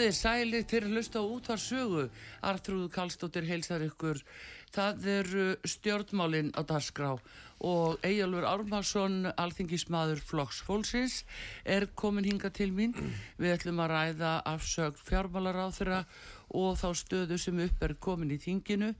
Komið þið sæli til að hlusta á útvarsögu. Artrúð Kallstóttir heilsar ykkur. Það eru stjórnmálinn á dagskrá og Eyjálfur Ármarsson, alþingismadur Flokks Fólksins, er komin hinga til mín. Við ætlum að ræða afsögn fjármálaráþura og þá stöðu sem upp er komin í þinginu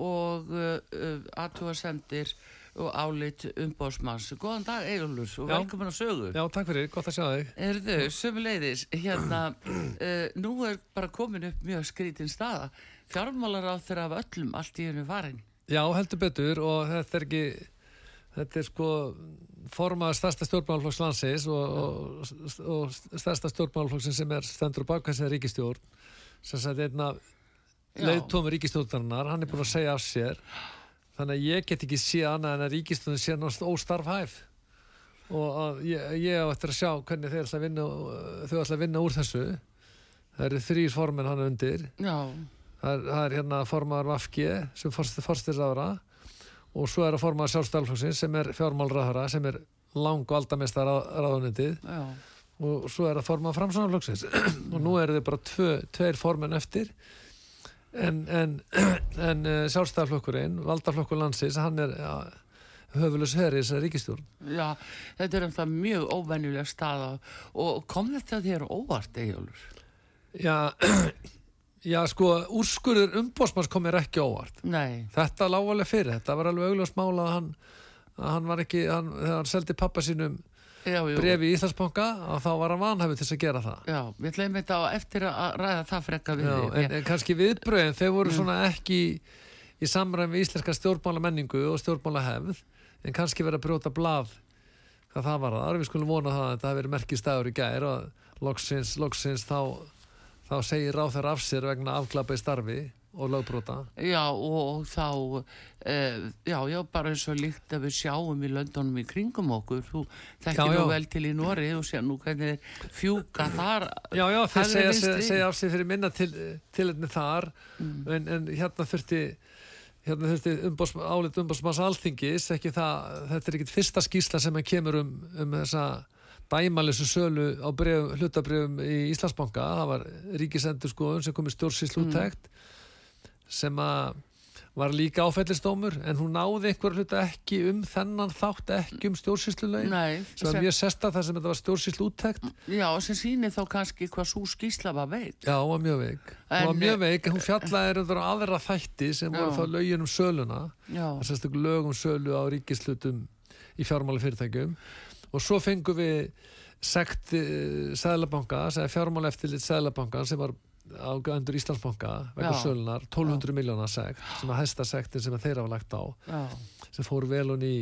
og uh, uh, aðtúa sendir og álit umbóðsmanns. Góðan dag Egilur og velkomin á sögu. Já, takk fyrir, gott að sjá þig. Er þau, sömuleiðis, hérna, uh, nú er bara komin upp mjög skrítin staða. Fjármálar á þeirra af öllum allt í hennu varin. Já, heldur betur og þetta er ekki, þetta er sko formað stærsta stjórnmálflokks landsins og, og, og stærsta stjórnmálflokksin sem er stendur á bakvæðsina ríkistjórn, sem sagt einna leiðtómi ríkistjórnarinnar, hann er búin að segja af sér þannig að ég get ekki sé annað en að ríkistunum sé náttúrulega óstarfhæf. Og ég, á eftir að sjá hvernig þeir ætla að vinna, þau ætla að vinna úr þessu. Það eru þrýr formin hann undir. Það er, það er hérna formar Vafki sem forstir ára og svo er að formar sjálfstælflokksins sem er fjármálraðara sem er lang og aldamesta ráðunitið og svo er að formar framsvonarflokksins og nú eru þau bara tvö, tveir formin eftir en, en, en uh, sjálfstæðarflokkurinn valdaflokkur landsins, hann er ja, höfulegs herri í þessari ríkistjórn Já, þetta er umtað mjög óvenjuleg staða og kom þetta þér óvart, Egilur? Já, já sko úrskurður umbósmanns kom mér ekki óvart Nei. Þetta lág alveg fyrir, þetta var alveg augljóðs mála að hann, hann var ekki, hann, þegar hann seldi pappa sínum brefi í Íslandsbanka og þá var hann vanhæfið til að gera það. Já, við ætlum þetta á eftir að ræða það frekka við Já, en, en kannski viðbröðin, þau voru mm. svona ekki í samræðin við íslenska stjórnmála menningu og stjórnmála hefð en kannski verið að brjóta blað hvað það var það, við skulum vona það að þetta hefur verið merkist dagur í gær og loksins, loksins þá, þá segir þeirra af sér vegna afklapið starfi og lögbróta Já og þá uh, já, já, bara eins og líkt að við sjáum í löndunum í kringum okkur. Þú þekkir nú vel til í Nóri og sé nú hvernig fjúka þar Já, já, þeir segja, segja af sig fyrir minna til, til enni þar mm. en, en hérna þurfti hérna þurfti umbos, álit umbósmanns alþingis ekki það, þetta er ekkit fyrsta skísla sem kemur um, um þessa dæmalissu sölu á hlutabrjöfum í Íslandsbanka, það var ríkisendur skoðun sem kom í stjórnsíslúttækt mm sem að var líka áfællistómur en hún náði einhver hluta ekki um þennan þátt ekki um stjórnsýslulegin sem var mjög sesta þar sem þetta var stjórnsýslu úttækt Já, sem sýnir þá kannski hvað svo skísla var veik. Já, hún var mjög veik. En, hún var mjög veik, hún fjallaði um aðra þætti sem já. voru þá lögin um söluna þess að lögum sölu á ríkislutum í fjármáli fyrirtækjum og svo fengum við sekt uh, Sæðlabanka, fjármáli eftirlit Sæðlabanka sem var á endur Íslandsbanka vegna sölunar 1200 miljónar sekt sem að hæsta sektin sem að þeirra var lagt á Já. sem fór vel hún í,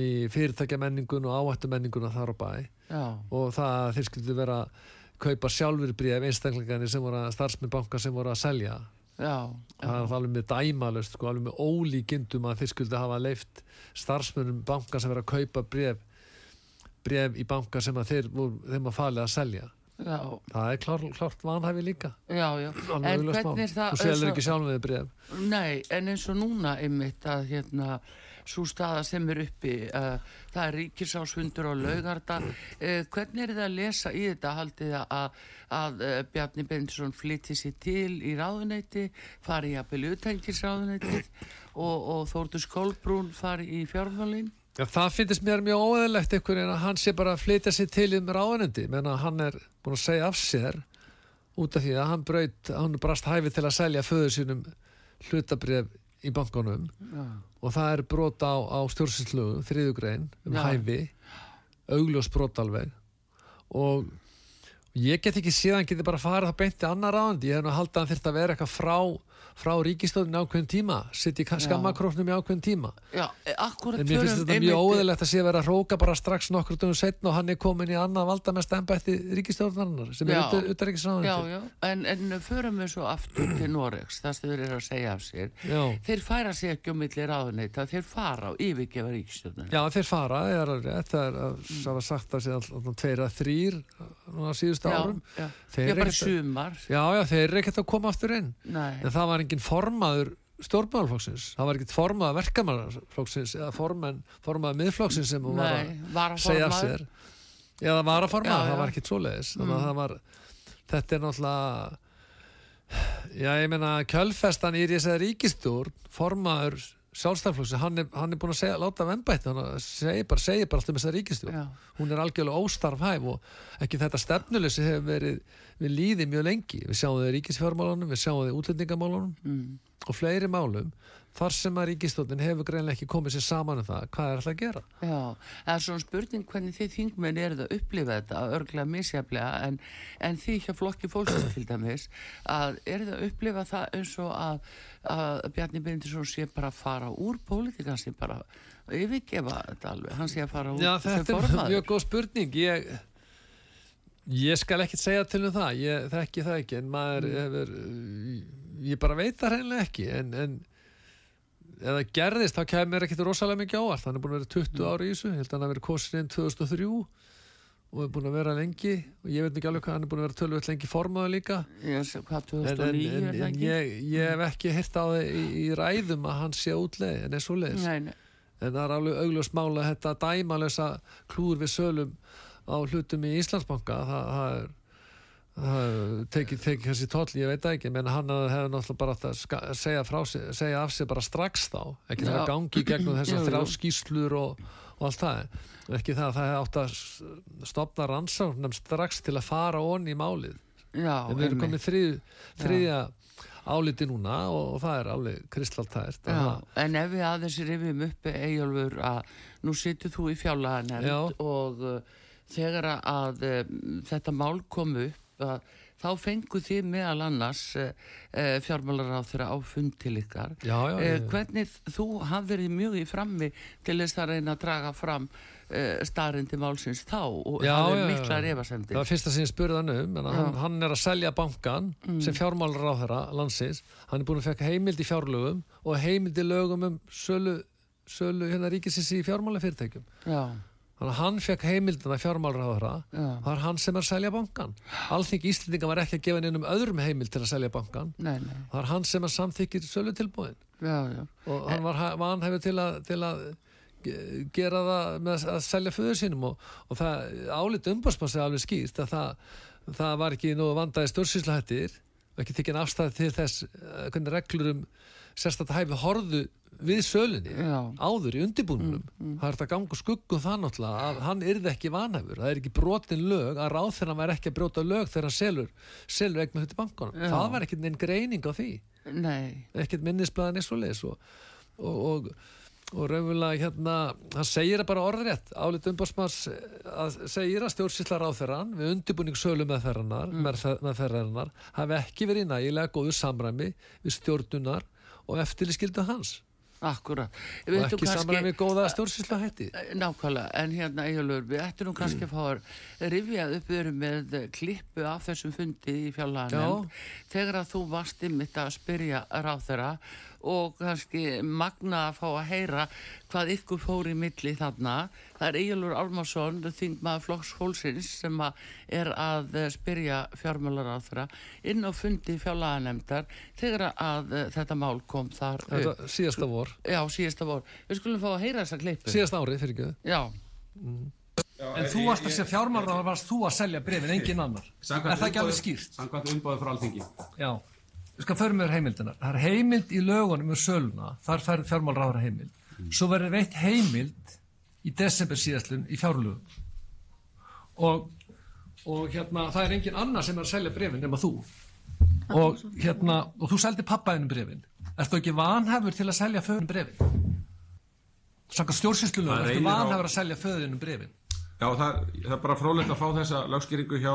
í fyrirtækja menningun og áhættu menningun þar á bæ. Já. og það þeir skildi vera að kaupa sjálfur bríð einstaklingarnir sem voru að starfsmenn banka sem voru að selja. Já, það er alveg með dæmalust sko, alveg með ólíkindum að þeir skuldi hafa leift starfsmennum banka sem verið að kaupa bref, bref í banka sem að þeir voru þeim að falið að selja Já. það er klart, klart vanhæfi líka. Já, já. en hvernig það þú selur ekki sjálf með bref nei, en eins og núna einmitt að hérna svo staða sem er uppi uh, það er ríkisásfundur og laugarda uh, hvernig er það að lesa í þetta? Haldið að, að uh, Bjarni Bendisson flytti sér til í ráðuneyti fari í að byrja utengisráðuneyti og, og Þórtur Skólbrún fari í fjármálinn Já, það finnst mér mjög óeðlegt einhvern veginn að hann sé bara að flytja sér til um ráðunendi, menn að hann er búin að segja af sér út af því að hann braut, hann brast hæfi til að selja föður sínum hlutabref í bankunum Já. og það er brota á, á stjórnsynslögu, þriðugrein um Já. hæfi. Augljós brot alveg. Og ég get ekki að hann geti bara farið það beint til annar ráðandi, ég hef nú haldið að hann þyrfti að vera eitthvað frá, frá ríkistöðun ákveðin tíma, sitt í skammakróknum í ákveðin tíma. Já, e, akkurat En mér finnst þetta mjög óðilegt að sé vera að róka bara strax nokkur dögum setna og hann er komin í annað valdamest embætti ríkistjórnarinnar sem Já. er já, en, en förum við svo aftur til Noregs, það sem þeir eru að segja af sér. Já. Þeir færa sig ekki um milli ráðuneyta, þeir fara á yfirgefa ríkistjóðunum. Já, þeir fara, það er alveg rétt, það er að það var sagt að sé alltaf tveir að þrýr að var engin formaður stjórnmálflokksins, það var ekkert formaður verkamannflokksins eða forman, formaður miðflokksins sem hún var að segja sér. Eða var að formaður, Já, já. það var ekkert að það var, þetta er náttúrulega, já, ég meina, kjölfestan í þess að ríkistjórn, formaður sjálfstæðflokksins, hann hann er búin að segja, láta vembætt, hann segir bara, segir bara allt um þess að ríkistjórn Já, hún er algjörlega óstarfhæf og ekki þetta stefnuleysi hefur verið við líði mjög lengi, við sjáum það í ríkisfjármálunum við sjáum það í útlendingamálunum mm. og fleiri málum þar sem að ríkistóttin hefur greinlega ekki komið sér saman um það, hvað er alltaf að gera já. Það er svona spurning hvernig þið þingmenn eru að upplifa þetta, örglega misjaflega, en, en þið hjá flokki fólksins til dæmis, að eru það að upplifa það eins og að, að Bjarni Bindisson sé bara að fara úr pólitíkan sé bara að yfirgefa þetta alveg, hann sé að fara úr Já, þetta er mjög góð spurning ég, ég skal ekkit segja til um það ég þekki það ekki en maður Mm. hefur ég bara veit það hreinlega ekki en, en eða gerðist þá kemur ekkit rosalega mikið ávart hann er búin að vera 20 Mm. ári í þessu. Ég held að hann að vera kosin inn 2003 og er búin að vera lengi. Og ég veit ekki alveg hvað hann er búin að vera tölvöld lengi formaður líka. Sé hvað en, en, 2009 en, en ekki? ég, ég hef ekki hirt á það í, í ræðum að hann sé útleið en er svo leiðis en það er alveg augljós mála þetta dæmalösa klúður við sölum á hlutum í Íslandsbanka það, það er tekið teki þessi tóll, ég veit ekki menn hann hefði náttúrulega bara að segja, sig- segja af sig bara strax þá ekki það að gangi gegnum Jú, þessar jú. þrjá skýslur og, og allt það. Ekki það að það hefði átt að s- stofna rannsóknum strax til að fara onni í málið. Já, en við erum komið þrið, þriðja áliti núna og, og það er alveg kristaltært. En ef við aðeins rifjum uppi Eyjólfur að nú situr þú í Já. fjárlaganefnd og uh, þegar að uh, þetta mál kom upp að þá fengu þið meðal annars uh, uh, fjármálar á þeirra á fund til ykkar já, já, uh, ég- hvernig þú hafði verið mjög í frammi til þess að reyna að draga fram uh, starrindi málsins þá og Já, já, já. mikla Það refasemdir var fyrsta sem ég spurði hann um, en hann, hann er að selja bankan sem fjármálar á þeirra landsins. Hann er búin að fekka heimild í fjárlögum og heimild í lögum um sölu, sölu hérna ríkisins í fjármálafyrirtækjum. Já, Þannig að hann fekk heimildina. Já. Það er hann sem er að selja bankan. Alþingi Íslendinga var ekki að gefa neinum öðrum heimild til að selja bankan. nei, nei, Það er hann sem er samþykir sölu tilbúin. já, já Og hann var vanhefur til til að ge- gera það með að selja föður sínum og, og það álit umbásmanns er alveg skýrt að það, það var ekki nú vandaði stjórnsýslahættir og ekki tekinn afstæði til þess eh, hvernig reglur um sérstætt hæfi horðu við sölunni Já. áður í undirbúnunum það er þetta gangu skuggum það náttúrulega að hann yrði ekki vanhæfur, það er ekki brotin lög að ráð þegar hann væri ekki að brjóta lög þegar hann selur, selur eignu hluti bankanum. Já. það var ekki neinn greining á því. Nei, ekkert minnisblæðan eins og leis og, og, og, og raunverulega hérna, hann segir það bara orðrétt. Álit umbásmars að segir að stjórnsýslar á þeirran við undirbúning sölu með með þeirranar hafi ekki verið í nægilega góðu samræmi við stjórnunar og eftirlískildu hans akkurat. Og ekki kannski- samræmi við góða stjórnsýsla hætti Nákvæmlega, en hérna Egilur, við ættum nú kannski að fá að rifja upp erum með klippu af þessum fundi í fjallaganum þegar að þú varst ymmit að spyrja ráþera og kannski magna að fá að heyra hvað ykkur fór í milli þarna. Það er Egilur Almarsson, þingmaður Flokks Hólsins sem að er að eh, spyrja fjármálar ráþera inn á fundi fjallaganemdar þegar að eh, þetta mál kom þar. Þetta, síðasta vor, Já, síðasta vor. Við skulum fá að heyra þessa klippu. síðasta árið fyrir ekki Já. En þú varst að segja fjármálar varst þú að selja brefin, engin annar Er það ekki alveg skýrt? Samkvæmt umbóðu frá alþingi. Já, við skal förum með heimildinar. Það er heimild í lögunum um söluna, þar færð fjármálráður heimild. Svo verður veitt heimild í desember síðastlun í fjárlögum. Og, og hérna það er engin annar sem er að selja brefin nema þú. Og hérna og þú seldi pappaðinu brefin ertu ekki vanhefur til að selja föðinu brefin Saka stjórnsýslunum, Það ertu reynir á- að selja föðinu brefin Já, það, það er bara frólægt að fá þessa lögskýringu hjá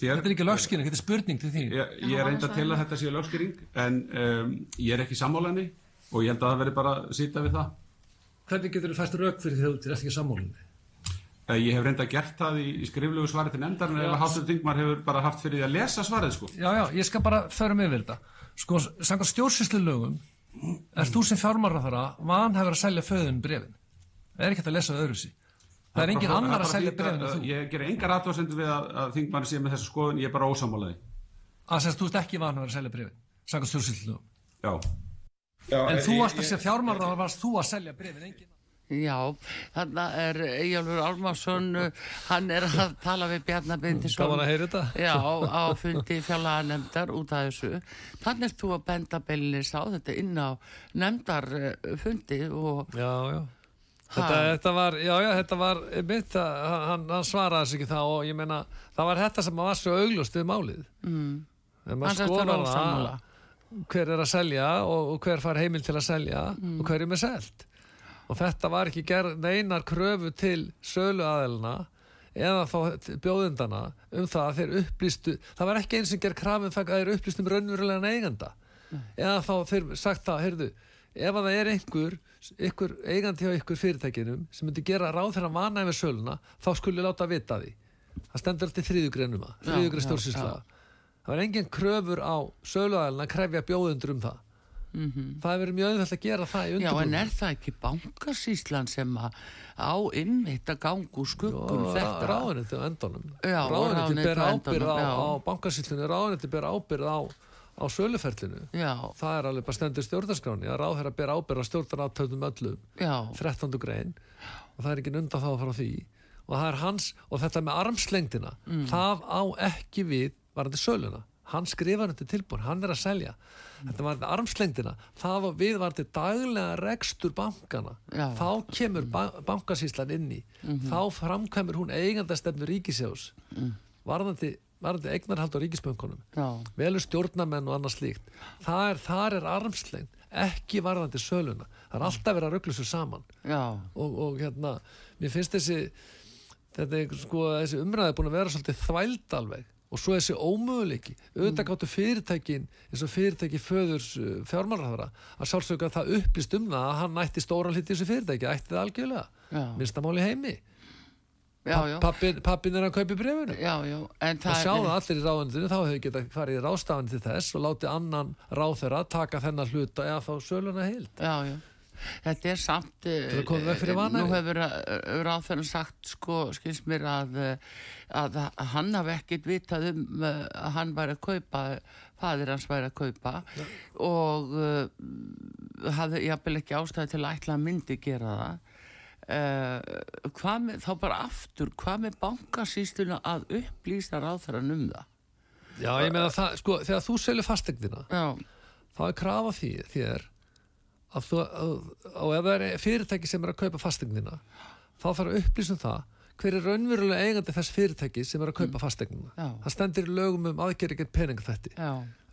þér. Þetta er ekki lögskýring, þetta er spurning til þín Ég, ég er reynda til að þetta sé lögskýring, en um, ég er ekki sammálenni og ég held að það veri bara að sýta við það. Hvernig getur þú fæst rauk fyrir því þú ert ekki sammálunni? Eh, Ég hef reynda gert það í, í skriflegu svari til nefndar, en að Hástur Þingmar hefur bara haft fyrir því að lesa svarið, sko. Já, já, ég skal bara föra mig yfir þetta. Sko, samkvæmt stjórnsýslu lögum, er þú sem fjármáraþara vanhefur að selja föðun brefin. Það er ekki að lesa öðru sí. Það er engin annar að selja brefin en þú. Ég ger engar aðtóðsendur við að, að Þingmar sé með þessu skoðun, ég er bara ósammálaði. Að semst þú ert ekki vanhefur að selja brefin. Samkvæmt stjórnsýslu lögum. Já. Já, En þú varst að segja fjármáraþara varst þú að selja brefin, engin. Já, þarna er Eyjálfur Álmarsson, hann er að tala við Bjarnar Bindisson. Gaman að heyra þetta. Já, á fundi fjallaða nefndar út af þessu. Þannig er þú að benda beilinist á þetta inn á nefndarfundi og Já, já. Þetta, þetta var, já, já, þetta var mitt, hann, hann svaraði þessu ekki þá og ég meina, það var þetta sem var svo augljóst við málið. Mm. hann sérst að ósammála. hver er að selja og, og hver far heimil til að selja og hver er með selt og þetta var ekki gerð neinar kröfu til sölu aðelina eða þá bjóðindana um það að þeir upplýstu það var ekki eins sem gerð krafum að þeir upplýstu um raunverulegan eiganda eða þá þeir sagt það, heyrðu ef að það er einhver, einhver eigandi hjá einhver fyrirtækinum sem myndi gera ráð þeirra vana yfir söluna, þá skulle láta vita því. Það stendur alltaf þriðugreinuma Já, þriðugrein já, stjórnsýsla. það var engin kröfur á söluæðilina að krefja bjóðundur um það. Það hefur verið mjög auðvitað að gera það í Mhm. Já, en undirbúinu er það ekki bankasýslan sem að á innmitt að ganga úr skuggum þetta? ráðuniti á endunum ráðuneytið ber á ábyrð á, á bankasýslunni. Ráðuniti ber ábyrð á, á söluferlinu. Já, það er alveg bara stendur stjórnarskráni að ráðherra ber ábyrð á stjórnarátöfnum öllum. Já, 13. grein. Og það er ekki undan þá frá því. Og það er hans og þetta með armslengdina Mm. það á ekki við varandi söluna. Hann skrifar þetta tilbúin, hann er að selja. Þetta var armslengdina það á við varandi daglega rekstur bankana Já. Mhm. þá kemur ba bankasýslan inn í. Þá framkvæmur hún eigandastefnu ríkisjós Mm. Varðandi, eignarhald á ríkisbönkunum já, velur stjórnamenn og annað slíkt það er, þar er armslengd ekki varðandi söluna. Það er alltaf verið að ruggla svo saman. Og, og hérna, mér finnst þessi þetta er sko, þessi umræði búin að vera svolítið þvæld alveg og svo þessi ómöguleiki. Auðvitað gáttu fyrirtækin eins og fyrirtæki föðurs uh, fjármálarhæðara að sjálfsögja að það upplýst um það að hann ætti stóran hluti í þessu fyrirtæki, ætti það algjörlega. Minnstamáli heimi pappin, er að kaupa en og það sjá það allir í ráðunitinu þá hefur getað farið í ráðstafan til þess og látið annan ráðherra taka þennan hluta eða þá söluna heild Já, já. Þetta er samt... Fyrir vanhæfi. Nú hefur ráðferðin sagt, sko, skilst mér að, eh, að hann hafi ekkit vitað um eh, að hann væri að kaupa, fadir hans væri að kaupa og uh, hafði jafnvel ekki ástæði til að ætla að myndi gera það. Uh, með, þá bara aftur, hvað með bankasýstuna að upplýsa ráðferðan um það? Já, ég meina það, sko, þegar þú selur fastegnina Já, þá er krafa því þér að þú, og ef það er fyrirtæki sem er að kaupa fastegnina þá þarf að upplýsa um það hver er raunverulega eigandi þess fyrirtæki sem er að kaupa fastegnina Já. það stendur í lögum um aðgerri gegn peningaþætti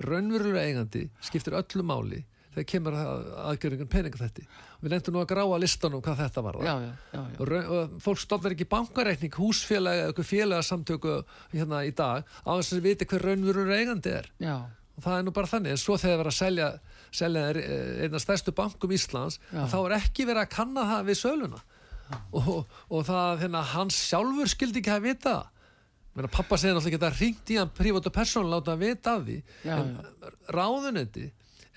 raunverulega eigandi skiptir öllu máli þegar kemur að aðgerri gegn peningaþætti við lendum nú að gráa listanum hvað þetta var já, já, já, já. fólk stofnar ekki bankareikning húsfélag eða eitthvað félagasamtöku hérna í dag á þess að viti hver raunverulega eigandi er. Já. og það er nú bara þannig. En svo þegar verið að selja, selja eh, einn af stærstu bankum Íslands Já. þá er ekki verið að kanna það við söluna. Og, og það hérna, hans sjálfur skildi ekki að vita það Meina, pappa segir náttúrulega ekki að ringt í hann prívat og persónulega láta hann vita af því. Já, en ráðunetti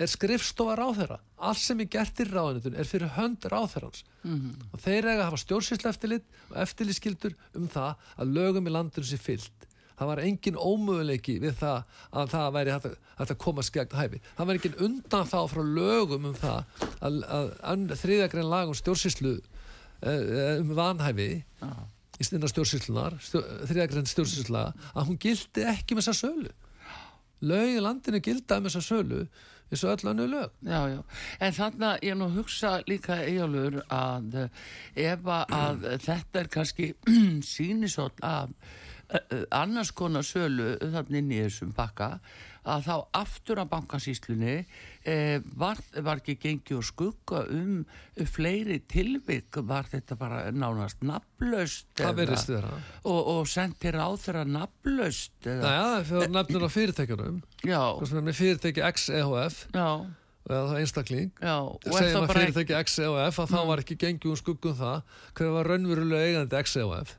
er skrifstofa ráðherra. Allt sem er gert í ráðunettun er fyrir hönd ráðherrans. Mhm. og þeir eiga að hafa stjórnsýslu eftirlit og eftirlitskildur um það að lögum í landinu sé fyllt. Það var engin ómöguleiki við það að það væri hægt að, að komast gegn hæfi. Það var engin undan þá frá lögum um það að, að, þriðagrein lag um stjórnsýslu eh, um vanhæfi Já. í snina stjórnsýslunar stjó, þriðagrein stjórnsýsla að hún gildi ekki með þessa sölu. Lög í landinu gilda um þessa sölu eins og öll annu lög. Já, já, en þannig að ég nú hugsa líka eigjálfur að eh, ef að, þetta er kannski sínisótt af eh, annars konar sölu þannig inn í þessum bakka að þá aftur á bankasýslunni eh, var, var ekki gengið og skugga um fleiri tilvik? Var þetta bara nánast nafnlaust það og, og sendir á þeirra nafnlaust Næja, fyrir nefnir á fyrirtækjunum. Er fyrirtæki XEHF eða það einstakling. Já er segjum það að fyrirtæki XEHF að þá var ekki gengið um skuggum það hver var raunverulega eigandi XEHF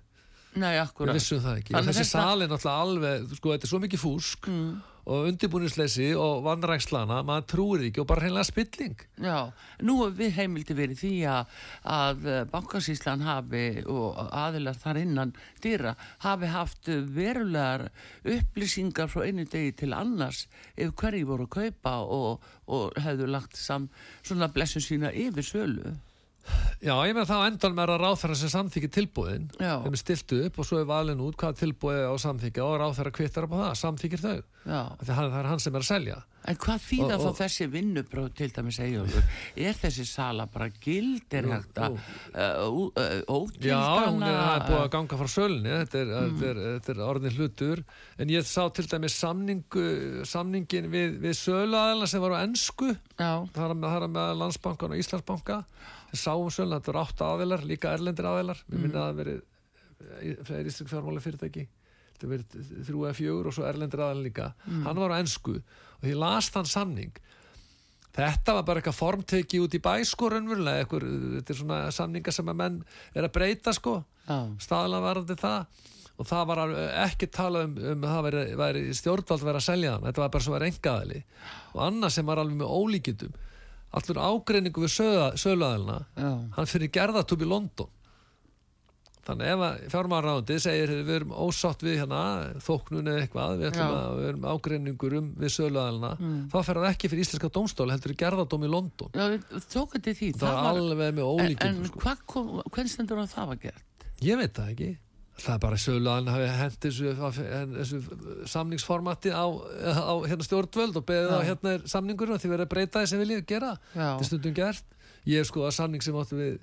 Nei, við akkurat vissum það ekki, Þannig þessi þetta- sali er náttúrulega alveg sko, þetta er svo mikið fúsk og undirbúnisleysi og vannrækslana maður trúir ekki og bara hreinlega spilling Já, nú er við heimildi verið því að, að bankasíslan hafi og aðilar þar innan dýra hafi haft verulegar upplýsingar frá einu degi til annars ef hverju voru að kaupa og, og hefðu lagt sam, svona blessun sína yfir sölu. Já, ég með það á endan með að ráþæra sem samþykja tilbúðin þeim er stilt upp og svo er valin út hvað tilbúið á samþykja og ráþæra kvittar á það, samþykir þau það er hann sem er að selja en hvað þýða þá þessi vinnubróð til dæmis eigjólfur? Er þessi sala bara gild? Er jú. uh, uh, ógildana? Já, hún er, búið að ganga frá sölunni þetta er, Mm. þetta er, þetta er orðin hlutur en ég sá til dæmis samningu, samningin við, við söluaðalina sem var á ennsku það er með landsbankan og Íslandsbanka sáum sölun, þetta voru átta aðilar líka erlendir aðilar, við minna að það verið eh, fleiri íslensk fjármáli fyrirtæki þetta verið þrjú eða fjögur og svo erlendir aðilar líka, hann var á ennsku og ég las þann samning. Þetta var bara eitthvað formteki út í bæ sko raunverulega, þetta er svona samninga sem að menn er að breyta sko. Já, staðlega varandi það. Og það var ekki tala um, um að það væri, væri stjórnvald verið að selja þann þetta var bara svo að engaðali og annað sem var alveg með ólíkindum allur ágreiningu við söluaðalina já. hann fyrir gerðatúb í London þannig ef að fjármálaráðandi segir við erum ósátt við hérna þóknun eða eitthvað, við, að, við erum ágreiningur um við söluaðalina þá fer það ekki fyrir íslenska dómstóli heldur í gerðatóm í London Já, tók þetta því. það var alveg með En, ólíkindum en sko. hvað kom, hvernig stendur á það var gert? Ég veit það ekki. Það er bara söluðan hafi hendt þessu, þessu samningsformati á, á hérna stjórnvöld og beðið á hérna samningur og því verið að breyta þessi viljið gera. Þetta er stundum gert. Ég er sko að samning sem áttu við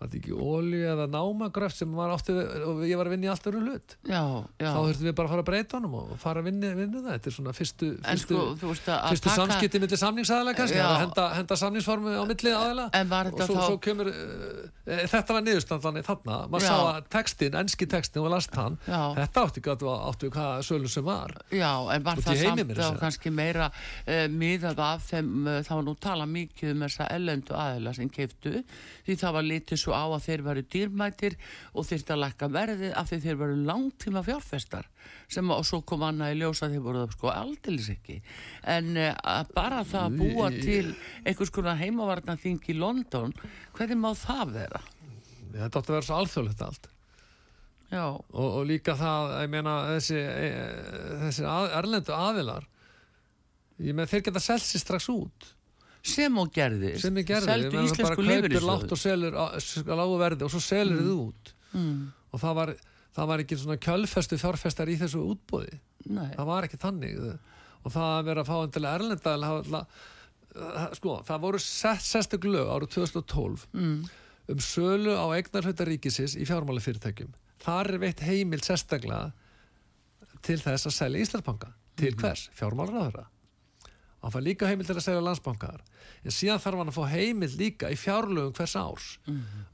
var þetta ekki ólíu eða námagröft sem var áttu við og ég var að vinna í allt öru hlut. Já, já. Þá þurftum við bara að fara að breyta honum og fara að vinna, vinna það. Þetta er svona fyrstu, fyrstu, sko, fyrstu taka... samskipti millir samningsaðalega kannski. Henda, henda samningsformu á milli aðalega En var og svo, þá... svo kemur e, þetta var niðurstandlanir þarna maður sá að textin, enski textin og last hann Já. þetta átti að áttu hvað sölun sem var Já, en var í það samt segja. kannski meira uh, miðað af þeim, það var nú tala mikið um þessa ellendu aðila sem keiftu því það var litið svo á að þeir varu dýrmætir og þyrfti að lækka verðið af því þeir varu langtíma fjárfestar sem og svo kom annað í ljósa þeir voru það sko aldeilis ekki. En uh, bara það að búa til einhvers konar heimavarna þing í London, hvernig má það vera? þetta átti að vera svo alþjóðlegt allt. Já, og, og líka það, ég meina þessi, e, þessi að, erlendu aðilar ég meina þeir geta selt sér strax út sem og gerði. Sem ég gerði, seldu bara íslensku lágt lífeyrissjóð og selur á lágu verði og svo selur þið út. Mm, og það var, það var ekki svona kjölfestu fjárfestar í þessu útbóði Nei, það var ekki þannig. Og það að vera að fá endilega erlenda sko, það voru sett, sestug lög árið 2012 mm, um sölu á eignarhluta ríkisins í fjármálafyrirtækjum. Þar er veitt heimild sérstaklega til þess að selja Íslandsbanka. Til hvers? Fjármálaráðara hann fær líka heimild til að selja landsbankar en síðan þarf hann að fá heimild líka í fjárlögum hvers árs.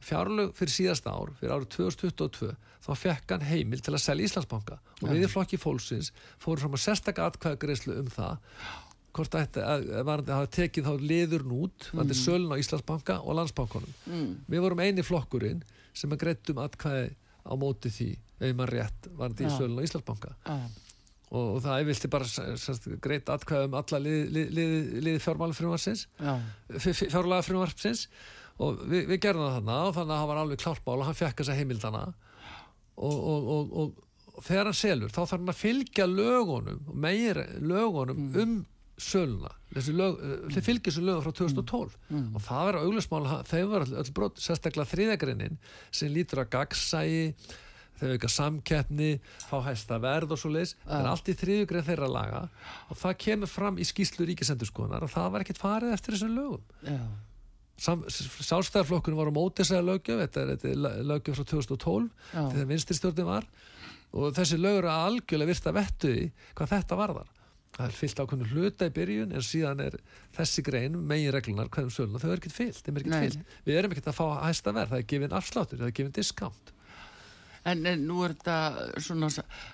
Fjárlög fyrir síðasta ár, fyrir árið 2022 þá fekk hann heimild til að selja Íslandsbanka. Og við í flokki fólksins fórum fram að sérstakka atkvæðagreislu um það hvort þetta var að tekið þá liður nút mm. þetta sölun á Íslandsbanka og landsbankunum mm, við vorum eini flokkurinn sem að greiddum atkvæði á móti því ef maður rétt var þetta í sölun á Íslandsbanka og, það vilti bara greitt atkvæði um alla liði lið, lið, lið fjármála frumvarsins og við, við gerðum það þarna og þannig að hann var alveg klártmál og hann fekk þessa heimildana og, og, og, og, og þegar hann selur þá þarf hann að fylgja lögunum meir lögunum um söluna. Þessi lög, þeir fylgja þessu lögum frá 2012 og það verður auglustmál þeir verður öll brot, sérstaklega þriðagreinin sem lítur að gagsægi þau auka samkeppni, fá hæsta verð og svo leiðis, það er allt í þriðugrein þeirra laga og það kemur fram í skýslu ríkisendurskoðunar og það var ekkert farið eftir þessum lögum. Já, Sjálfstæðarflokkurinn var á móti þessari lögjöf, þetta er, þetta er lögjöf frá 2012 Já. þegar vinstristjórnin var og þessi lögur er algjörlega virta vettu í hvað þetta varðar. Það er fyllt ákveðinu hluta í byrjun en síðan er þessi grein, megin reglunar, hverjum söluna, þau er ekkert fyllt, er fyllt. Við erum ekkert að fá hæsta verð, það er gefin afsláttur, það er gefin discount. En, en nú er þetta svona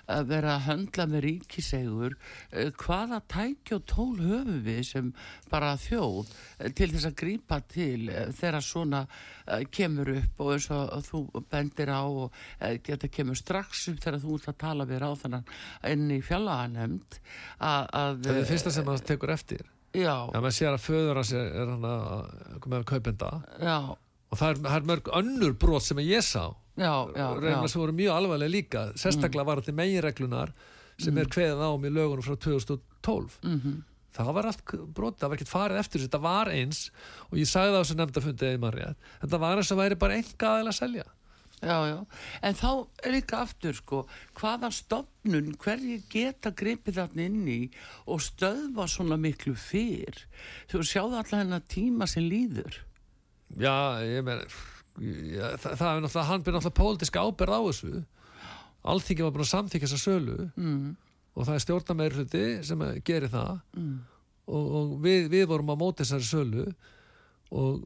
að vera að höndla með ríkisegur. Eh, Hvaða tæki og tól höfum við sem bara þjóð eh, til þess að grípa til eh, þegar svona kemur upp og eins og þú bendir á og þetta kemur strax upp þegar þú ert að tala við ráðanan inn í fjallaganemnd að, að Það er það fyrsta sem maður tekur eftir. Já, Já, maður sér að föður hans er, er hann að koma með kaupenda já, og það er, það er mörg önnur brot sem ég sá já. sem voru mjög alvarlega líka sérstaklega var þetta meginreglunar sem er kveðið á um í lögunum frá 2012 Mhm. það var allt brot, það var ekkert farið eftir þetta var eins og ég sagði það á þessu nefndafundi eða maður rétt, þetta var eins og væri bara enga aðeins að selja Já, já, en þá er líka aftur sko, hvaða stofnun, hverju geta gripið þarna inn í og stöðva svona miklu fyrr. Þú sjáðu alltaf hennar tíma sem líður. já, ég meina það, það er náttúrulega, hann byrði náttúrulega pólitíska áberð á þessu. Alþingi var búin að samþykja þessa sölu. Mm, og það er stjórnameir hluti sem gerir það. Mm, og, og við, við vorum á móti þessari sölu. Og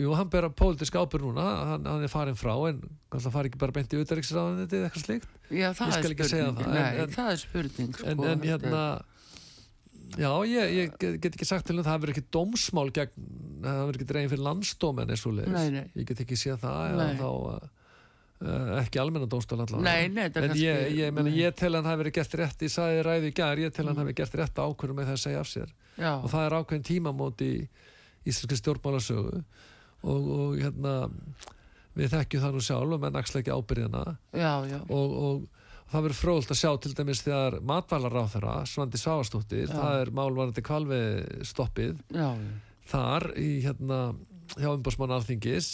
jú, hann að pólitíska ábyrg núna. Hann, hann er farin frá en hann fari ekki bara beint í utarriksraðanandi eða eitthvað slíkt. Já, það er spurning. en- Nei, en- það er spurning sko. en, en þetta hérna já, ég, ég get ekki sagt til um það hafi verið ekki dómsmál gegn það verið ekki dregin fyrir landsdómen eins og nei. ég get ekki séð það eða þá uh, ekki almenna dómstól allavega. Nei, nei, þetta er en kannski- ég, ég, meni, ég tel hann hafi verið gert rétt ég sagði ræði í gær, ég tel hann hafi gert rétt ákvörðum með það að segja af sér. Já, og það er ákveðin tímamót í íslenski stjórnmálasögu. Og, og hérna við þekkjum það nú sjálf menn axla ekki ábyrðina já, já, og, og það verður fróðult að sjá til dæmis þegar matvælaráþara, Svandi Svavastóttir Já. það er málvarandi kvalvi stoppið já, já, þar í hérna hjá umbásmann alþingis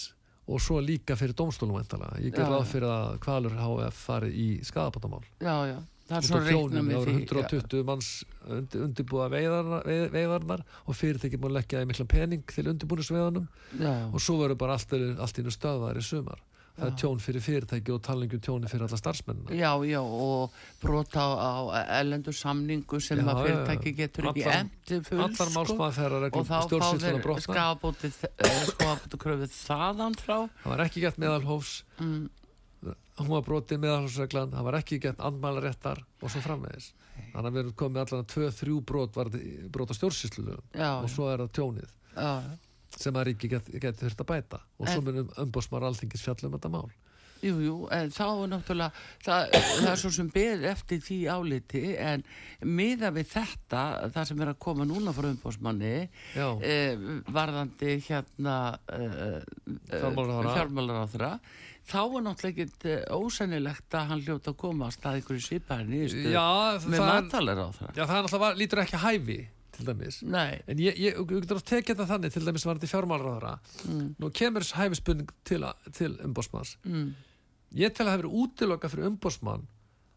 og svo líka fyrir dómstólum væntanlega. ég ger Já, ráð já. fyrir að kvalur HF fari í skadabótamál já, já. Það er svo á með voru því. 120 manns undir, undirbúa veiðarnar, veið, veiðarnar og fyrirtæki búin að leggja í mikla pening til undirbúnisveiðanum Já, og svo verður bara allt, allt innu stöðvar í sumar það er Já. tjón fyrir fyrirtæki og talningum tjóni fyrir alla starfsmennina. Já, já, og brota á, ellendur samningu sem Já, að já, já. fyrirtæki getur ekki Allar- endi full, allar sko. málsmaðferðar og þá skafabótið skafabótið kröfið þaðan frá. Það var ekki gett meðalhófs. Mm, hún var brotið meðalhófsreglan. Það var ekki gett andmælaréttar og svo framvegis. Þannig að við erum komið allan að 2-3 brot var brot á stjórnsýslu já, og svo er það tjónið. Já, sem að ríki geti get þurft að bæta. Og svo munum umbósmar alþingis fjallum þetta mál. Jú, jú, en þá er náttúrulega það, það er svo sem beð eftir því áliti en miða við þetta það sem er að koma núna frá umbósmanni já, eh, varðandi hérna eh, Fjármálaráðherra. fjármálaráðra þá er náttúrulega eh, ósennilegt að hann hljóta að koma að ykkur í já, með það er, mataláðra já, það náttúrulega lítur ekki hæfi til dæmis. Nei, En ég, ég, ég að tekja þetta þannig til dæmis var þetta fjármálraðara mm, nú kemur hæfispurning til, að- til umbósmanns mm, ég tel að það hefur útiloka fyrir umbósmann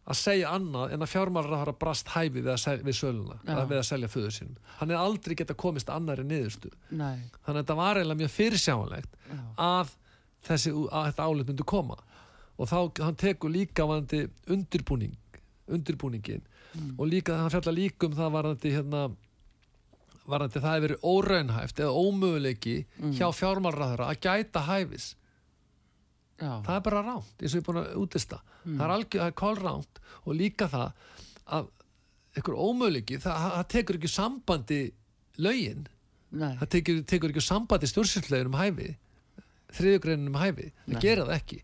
að segja annað en að fjármálraðara brast hæfi við, að við söluna Já. eða við að selja föður sínum. Hann er aldrei geta komist annari niðurstu nei, þannig að þetta var eiginlega mjög fyrirsjáanlegt já, að, þessi, að þetta álit myndi koma. Og þá hann tekur líka vandi undirbúning undirbúningin Mm. og líka hann fjallar líka um það varandi hérna varandi það hefur verið óraunhæft eða ómöguleiki Mm. hjá fjármálraðara að gæta hæfis. Já, það er bara ránt, eins og ég er búin að útista það er algjör, það kólránt og líka það að einhver ómöguleiki, það, það tekur ekki sambandi lögin. Nei, það tekur, tekur ekki sambandi stjórnsýslulegin um hæfi þriðugreinin um hæfi, það Nei. gera það ekki.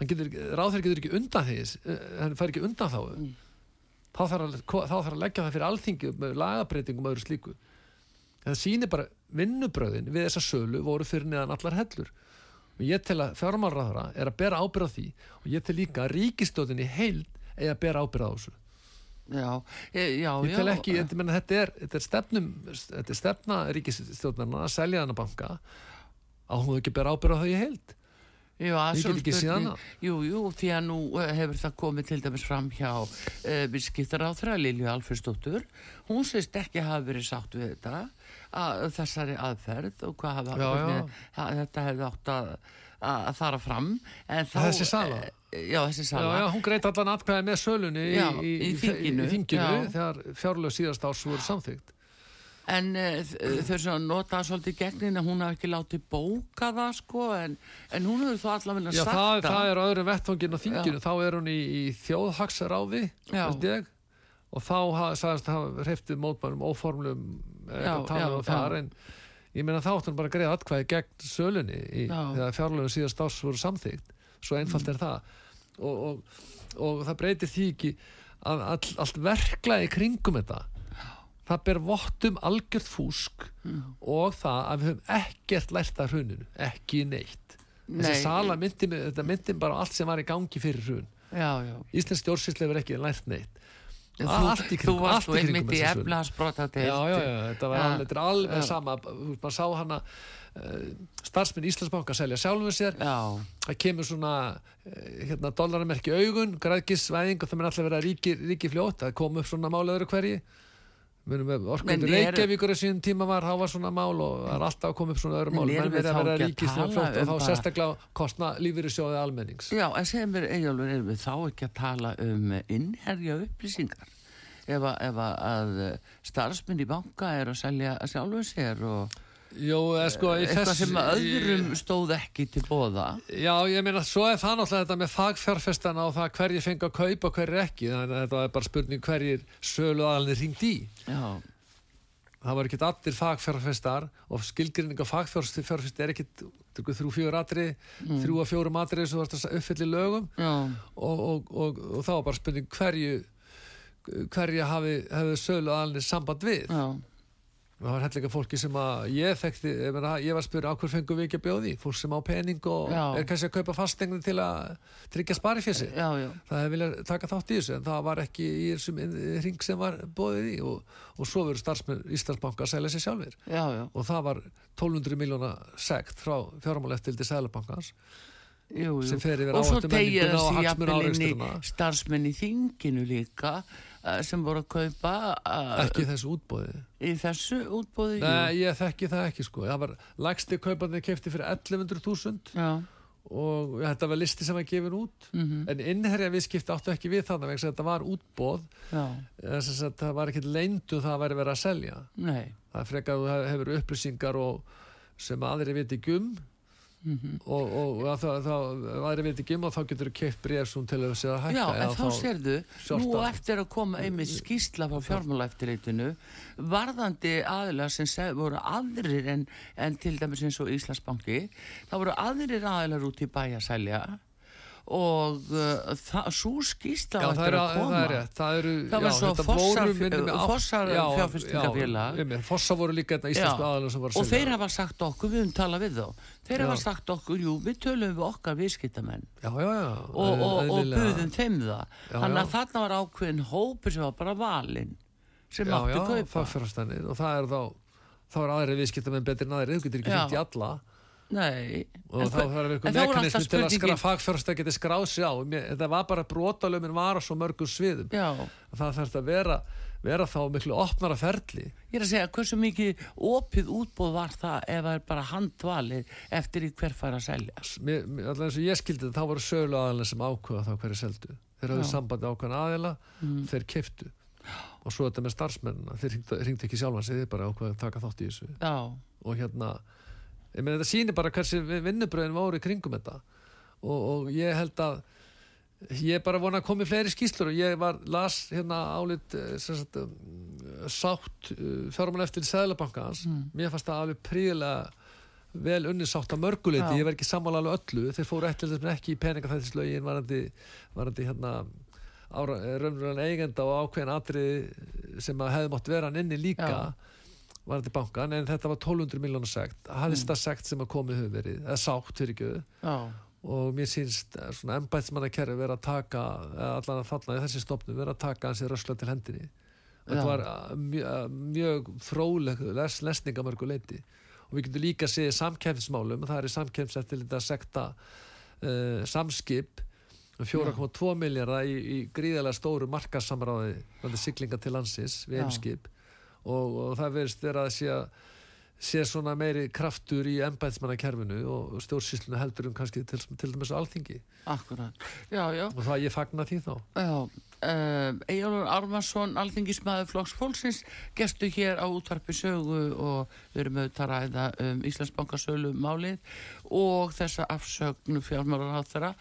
Ráðherr getur ekki undan þess hann fær ekki undan þá Mm. þá, þarf að, þá þarf að leggja það fyrir alþingi með lagabreitingum og öðru slíku það sýnir bara vinnubröðin við þessa sölu voru fyrir neðan allar hellur. Og ég tel að fjármálraðara er að bera ábyrð á því og ég tel líka að ríkistóðinni heild eigi að bera ábyrð á þessu. Já, e- já, ég tel já, ekki, ég menna, þetta, er, þetta er stefnum þetta er stefna ríkisstjórnarna að selja hana banka. Að hún ekki bera ábyrð á þau í heild? Jú. Jú, jú, því að nú eh, hefur það komið til dæmis fram hjá uh, viðskiptar á Lilju Alfredsdóttur. Hún sést ekki hafa verið sátt við þetta, að, þessari aðferð og hvað hafa, Já, já. hvernig, að, þetta hefði átt að, að fara fram. En þá, Þessi sala? eh, Já, þessi Já, sala. já, hún greit allan atkvæði með sölunni í, Já, í, í þinginu, þinginu já. þegar fjárlög síðast árs voru samþygt. En uh, þau er svona notað svolítið gegnin að hún hafi ekki látið bóka það sko en, en hún hefur þó allavega Já, sagt það, það er á öðrum vettvangin á þinginu, Já. þá er hún í, í þjóðhagsráði, Já. og þá sagðist það hreftið mótmælum óformlum Já, eitthvað talað já, um þar, en ég meina þá áttu hann bara að greiða atkvæði gegn sölunni í, þegar fjárlögum síðast árs voru samþygt, svo einfalt Mm. er það. Og, og, og það breytir því ekki að all, allt verklaði kringum þetta það ber vottum algjört fúsk Mm. og það að við höfum ekkert lært af hruninu, ekki neitt. Þessi Nei. sala myndi, myndi bara allt sem var í gangi fyrir hrun. Stjórnsýsla hefur ekki lært neitt Þú, allt í þú kringum, varst þú í kringum einmitt í sölu. eflagsbrota já, já, já, þetta var Ja. alveg, alveg Já. sama þú maður sá hana uh, starfsmenn Íslandsbanka selja sjálfum sér Já, það kemur svona uh, hérna, dollaramerki augun, græðgisvæðing og það mun alltaf vera ríki, ríki fljótt það kom upp svona mál öðru hverji orkundur Reykjavíkur að síðan tíma var, þá var svona mál og það er alltaf að koma upp svona öðru mál menn verið að vera ekki að ríki tala fljótt og um þá sérstaklega kostna lífyrirsjóði almennings. Já, en segjum við Eyjólfur, erum við þá ekki að tala um innherja upplýsingar? Ef að, ef að, að starfsmenn í banka er að selja sjálfum sér og Jó, sko eitthvað þess- sem öðrum stóð ekki til bóða Já, ég meina, svo er það náttúrulega þetta með fagfjárfestana og það hverjir fengi að kaupa og hverjir ekki, þannig að þetta er bara spurning hverjir sölu aðalni ringt í. Já, það var ekkert allir fagfjárfestar og skilgrinning af fagfjárfest er ekkert þrjú fjögur atri þrjú að fjórum atri sem þú varst að uppfylli lögum. Og, og, og, og þá var bara spurning hverju hverju hafi, hafi sölu aðalni samband við. Já, það var hellinga fólki sem að ég þekkti, ég, meina, ég var að spyrja á hver fengum við ekki að bjóði, fólk sem á pening og Já. er kannski að kaupa fastegni til að tryggja spari já, það viljað taka þátt í þessu en það var ekki í þessum ring sem var bóðið í og, og svo verður starfsmenn Íslandsbanka að selja sér sjálfir já, já. og það var 1200 miljóna sekt frá fjármáleftildi Sælabankans Jú, jú. Og svo tegja þessi jafnvel inn í starfsmenn í þinginu líka sem voru að kaupa uh, ekki þessu útbóði í þessu útbóði Nei, ég þekki það ekki sko. Það var lægsti kaupandi kefti fyrir 1100.000 já, og þetta var listi sem var gefin út. Mhm, en innherja viðskipti áttu ekki við þannig að þetta var útbóð þess að það var ekkert leindu það að væri verið að selja. Nei. Það frekar að þú hefur upplýsingar og sem aðri viti gum mhm. og, og, og þá, þá aðri viti gum og þá getur þú keipt bref sem til þess að hækka Já, en eða þá sérðu, nú eftir að koma einmitt skýrsla frá fjármálaeftirreitinu varðandi aðilar sem seg, voru aðrir en, en til dæmis eins og Íslandsbanki, þá voru aðrir aðilar út í bæja að selja og uh, það, svo skýrsla á það eftir er, að það koma. er rétt það eru, Það var já, svo Fossar- Fossar já, fjárfestingafélag. já, einmitt, Fossa voru líka þetta íslensku aðalum sem voru að og þeir hafa sagt okkur, við höfum talað við þá þeir Já. hafa sagt okkur, jú, við tölum við okkar viðskiptamenn. Já, og, og, og buðum þeim það. Þannig að þarna var ákveðin hópur sem var bara valinn sem átti kaupa og það er þá þá er aðri viðskiptamenn betri en aðri, þú getur ekki hringt í alla Nei, og þá þarf voru mekanismi alltaf til að skra fagfjárfesta geti skráð sig á þetta var bara brotalömin var á svo mörgum sviðum. Já, það þarf að vera, vera þá miklu opnara ferli. Ég er að segja hversu mikið opið útbóð var það ef það er bara handvalið eftir í hver fær að selja? Allavega eins og ég skildi þetta, þá voru sölu aðalega sem ákveða þá hverju seldu. Þeir hafðu sambandi ákveðan aðila Mm. þeir keiftu og svo þetta með starfsmennina þeir hringdu ekki sjálfan sig, þeir bara ákveða að taka þátt í þessu. Já, og hérna ég meina þetta sýnir bara hversi vinnubröðin voru í kringum þetta. Og, og ég held að ég er bara vona að komi fleiri skýslur og ég var, las hérna álit eh, sagt, um, sátt fjármann eftir Sæðlabankans mér fannst það alveg príðilega vel unni sátt að mörguleiti, ég verð ekki sammála alveg öllu, þeir fóru eftir þessum ekki í peningafæðislögin varandi, varandi hérna raunverulega eigenda og ákveðin atrið sem að hefði mátt vera hann inni líka. Já. Varandi bankan, en þetta var 1200 miljónar sekt, hafðist það sekt sem að komið hefur verið, eða sátt fyrir ekki já, og mér sínst eh, svona embætsmannakerfi vera að taka eða allan að þarna í þessi stopnum vera að taka hansi rösla til hendinni. Þetta Já. var eh, mjög, mjög fróleg les, lesninga mörgu leiti og við getum líka að segja samkemsmálum það er í samkemseftir að sekta uh, samskip um 4,2 miljardar í, í gríðarlega stóru markasamráði siglinga til landsins við heimskip og, og það verðist vera að sé að sé svona meiri kraftur í embæðsmannakerfinu og stjórnsýslunu heldur um kannski til, til dæmis alþingi. Akkurat, já, já, og það ég fagna því þá. Já. Um, Eyjálfur Armarsson, alþingismæður Flokks Fólksins, gestu hér á útvarpi sögu og við erum auðvitað að ræða um Íslandsbankasölu málið og þessa afsögn fjármálar á þeirra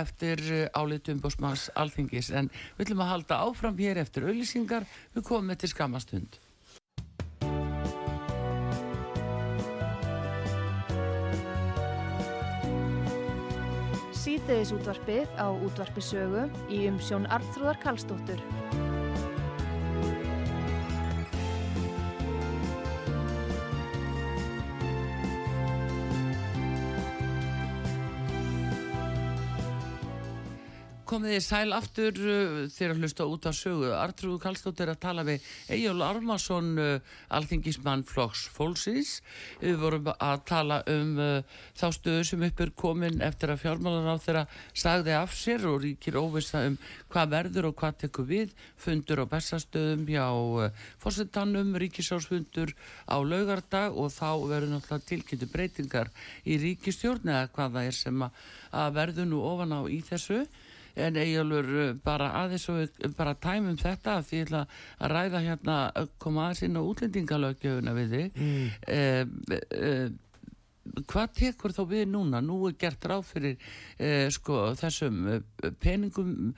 eftir álitum bósmanns alþingis. En við ætlum að halda áfram hér eftir auðlýsingar, við komum til skamastund. Síðdeðis útvarpið á útvarpi sögu í umsjón Arnþróðar Karlsdóttur. Komið þið sæl aftur uh, þegar hlusta út af sögu. Artrúð Kallstóttir að tala við Egil Armarsson, uh, alþingismann Flokks Fólksins. Við vorum að tala um uh, þá stöðu sem upp er komin eftir að fjármálan á þeirra sagði af sér og ríkir óvisa um hvað verður og hvað tekur við. Fundur á bestastöðum hjá fórsettanum, ríkisásfundur á laugardag og þá verður náttúrulega tilkynntu breytingar í ríkistjórn eða hvað það er sem að verður nú ofan á í þessu en eiginlur bara aðeins og við bara tæmum þetta því ég ætla að ræða hérna að koma aðeins inn á útlendingalögjöfuna við þig. Mm. eh, eh, hvað tekur þá við núna? Nú er gert ráð fyrir eh, sko þessum eh, peningum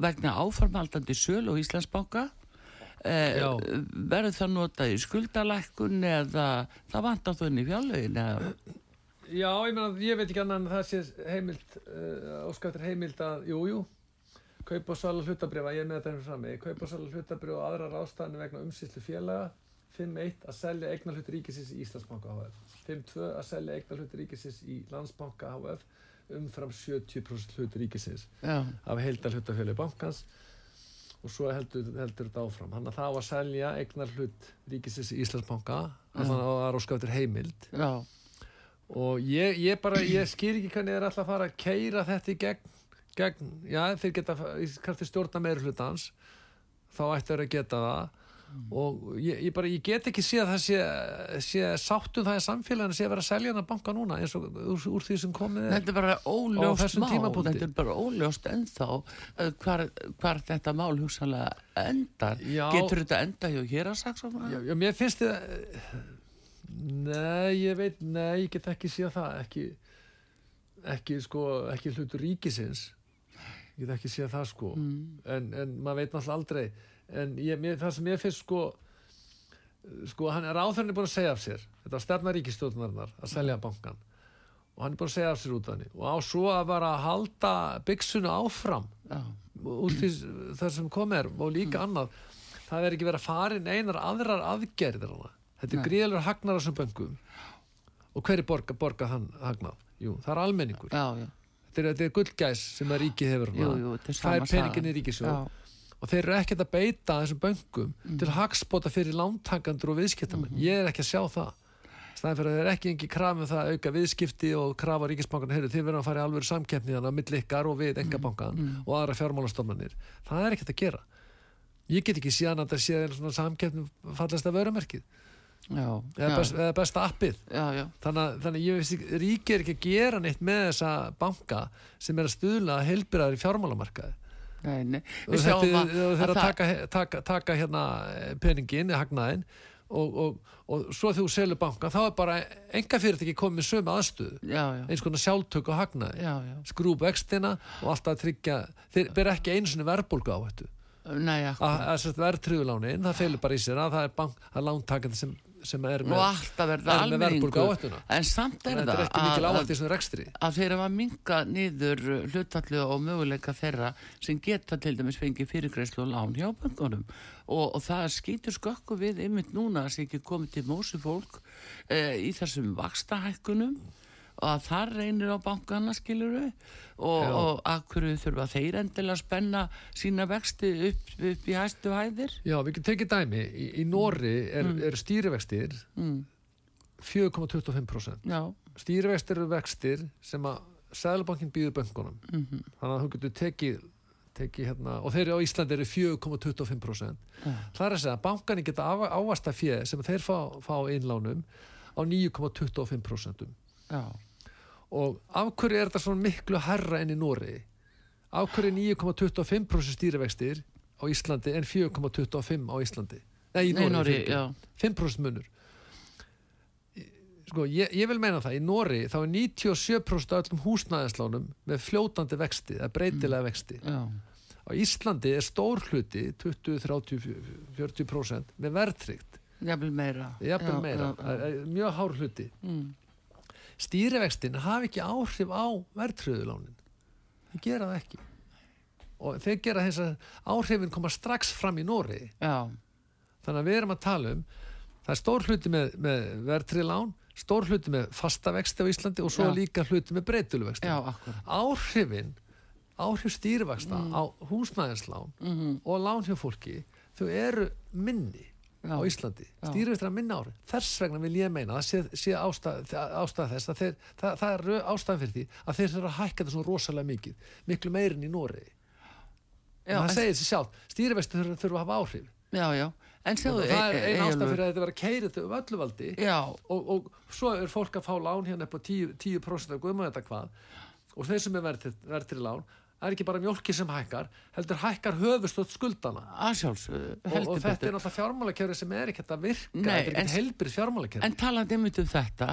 vegna áfarmaldandi söl og Íslandsbáka verður það notað í skuldalækkun eða það vantar þau inn í fjárlögin eða Já, ég meina, ég veit ekki annan en það sé heimild, uh, óskæftir heimild að, jú, jú, kaupa og sala hlutabrifa, ég er með þetta hérna frammi, kaupa og sala hlutabrifa og aðra ráðstæðinu vegna umsýslu félaga, 5.1 að selja eignar hluti ríkisins í Íslandsbanka HF, 5.2 að selja eignar hluti ríkisins í Landsbanka HF umfram 70% hluti ríkisins Já. af heildar hlutafjölu bankans og svo heldur, heldur þetta áfram. Hann að það á að selja eignar hlut ríkisins í Íslandsbanka, þannig að það er óskæftir heimild Já. Og ég, ég bara, ég skil ekki hvernig þeir ætla að fara að keira þetta í gegn, gegn já þeir geta krafti stjórna meira hlutans þá ættu þeir að geta það og ég, ég bara, ég get ekki að það sé, sé sáttum það í samfélaginu sé að vera að selja hana banka núna eins og úr, úr því sem komið er Þetta er bara óljóst mál, þetta er bara óljóst ennþá uh, hvar, hvar þetta mál hugsanlega endar. Já. Getur þetta enda hjá hér að já, mér finnst þið nei, ég veit, nei, ég get ekki sé það ekki ekki sko, ekki hlutur ríkisins. Ég get ekki sé það sko. En, en maður veit náttúrulega aldrei. En ég, mér, það sem ég finnst sko sko hann er áþörni búin að segja af sér þetta var stefna ríkistjórnarinnar að selja bankan og hann er búin að segja af sér út af henni. Og á svo að bara halda byggsunu áfram Já, úr því það sem kom er og líka annað. Það er ekki verið að fara inn einar aðrar aðgerðir hana. Þetta er gríðalur hagnar á þessum böngum og hver er borga, borga hann hagnað? Jú, það er almenningur já, já. þetta er, þetta er gullgæs sem að ríkið hefur Jú, jú, þetta er sama fær peningin í sagan. ríkisjóð og þeir eru ekkert að beita þessum böngum Mm. til hagspota fyrir lántakandur og viðskiptamenn Mhm. ég er ekki að sjá það staðan fyrir að þeir eru ekki engi kraf með það að auka viðskipti og krafa ríkisbankan þeir verða að fara í alvöru samkeppni þannig að milli ykkar og við engabankan Mm. og aðra fjármálastofnanir það er ekkert að gera ég get ekki síðan að það sé svona samkeppni fallast af vörumerkið Já, eða, best, eða besta appið. Já, þannig að, þannig að ég veist ekki, ríki er ekki að gera neitt með þessa banka sem er að stuðla heilbyrðar í fjármálamarkaði. Og þetta er að, að að taka, taka, taka hérna eh, peningin, hagnaðin og, og, og svo þegar þú selur banka þá er bara enga fyrirtæki komið sömu já, eins konar sjálftök og hagnaði. Skrúb vextina og alltaf að tryggja þeir ber ekki einu sinni verðbólgu á þetta að, að verðtriðulánin, það felur bara í sér að það er, er lántakandi sem, sem er með, er með almenningur. áhættuna En samt er það mikil að, að þeir hafa minga niður hlutallu og möguleika þeirra sem geta til dæmis fengið fyrirgreislu og lán hjá bankunum og, og það skýtur skökku við ymmit núna að það sé ekki komið til mósi fólk e, í þessum vakstahækkunum að það reynir á bankana skiluru og, og hverju þurfa þeir endilega að spenna sína vexti upp, upp í hæstu hæðir? Já, við getum tekið dæmi, í, í Nóri er, er stýrivextir mm. 4,25% Já, stýrivextir eru vextir sem að Sæðlabankin býður böngunum Mhm. þannig að þú getur tekið, tekið hérna, og þeir eru á Íslandi eru 4,25% það er að segja að bankanir geta ávasta fjöð sem þeir fá, fá innlánum á 9,25% Já, og af hverju er þetta svona miklu herra enn í Nóri af hverju er 9,25% stýrivextir á Íslandi en 4,25 á Íslandi nei, í Nóri, Noregi, fyrirgefðu. já. 5% munur sko, ég, ég vil meina það í Nóri þá er 97% af öllum húsnæðislánum með fljótandi vexti eða breytilega vexti já, á Íslandi er stór hluti 20, 30, 40% með verðtrygt jafnvel meira. jafnvel Já, meira, já, já. mjög hár hluti Mm. Stýrivextin hafi ekki áhrif á verðtröðulánin þeir gera það ekki og þeir gera þess að áhrifin koma strax fram í Nóri þannig að við erum að tala um það er stór hluti með, með verðtröðulán stór hluti með fasta vexti á Íslandi og svo Já. líka hluti með akkur. áhrifin áhrif stýrivexta Mm. á húsnæðislán Mhm. og lán hjá fólki þau eru minni. Á Íslandi Já. stýrivextir að minna ári þess vegna vil ég meina að sé, sé ástæð, ástæð þess að þeir, það, það er ástæðan fyrir því að þeir þurfa að hækka þetta svona rosalega mikið miklu meirin í Nóri það segir sér sjálf, stýrivextir þurfa, þurfa að hafa áhrif Já, já. En og sjáðu, það er e- einn e- ástæð Eyjólfur. fyrir að þetta var að keira þetta um öllu valdi Já, og, og svo er fólk að fá lán hérna upp á 10%, 10 af guðma þetta hvað og þeir sem er verðtri lán það er ekki bara mjólki sem hækkar heldur hækkar höfustótt skuldana að sjálfsögðu, og, og þetta betur. er náttúrulega fjármálakerfi sem er ekki að virka Nei, þetta er ekki helbrið fjármálakerfi En einmitt um þetta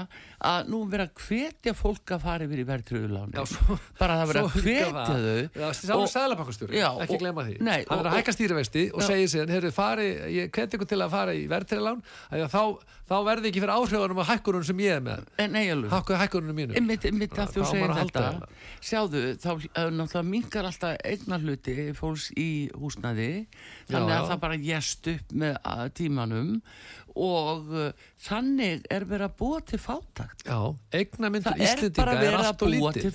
að nú vera að hvetja fólk að fara yfir í verðtröðuláni bara það vera að hvetja það. þau Já, Sjálfur sæðlabankastjóri, Já, ekki og- gleyma því. Nei, Hann er og- að hækka stýrivexti og Já. segir sér hveti ykkur til að fara í verðtrilán þá, þá verði ekki fyrir áhrifunum á hækkunum sem ég er með. Hækkunum mínu mingar alltaf eignar hluti fólks í húsnaði þannig Já, að já. það bara gest upp með tímanum. Og uh, þannig er verið að búa til fátakt Já, er Íslendinga bara er að allt og lítil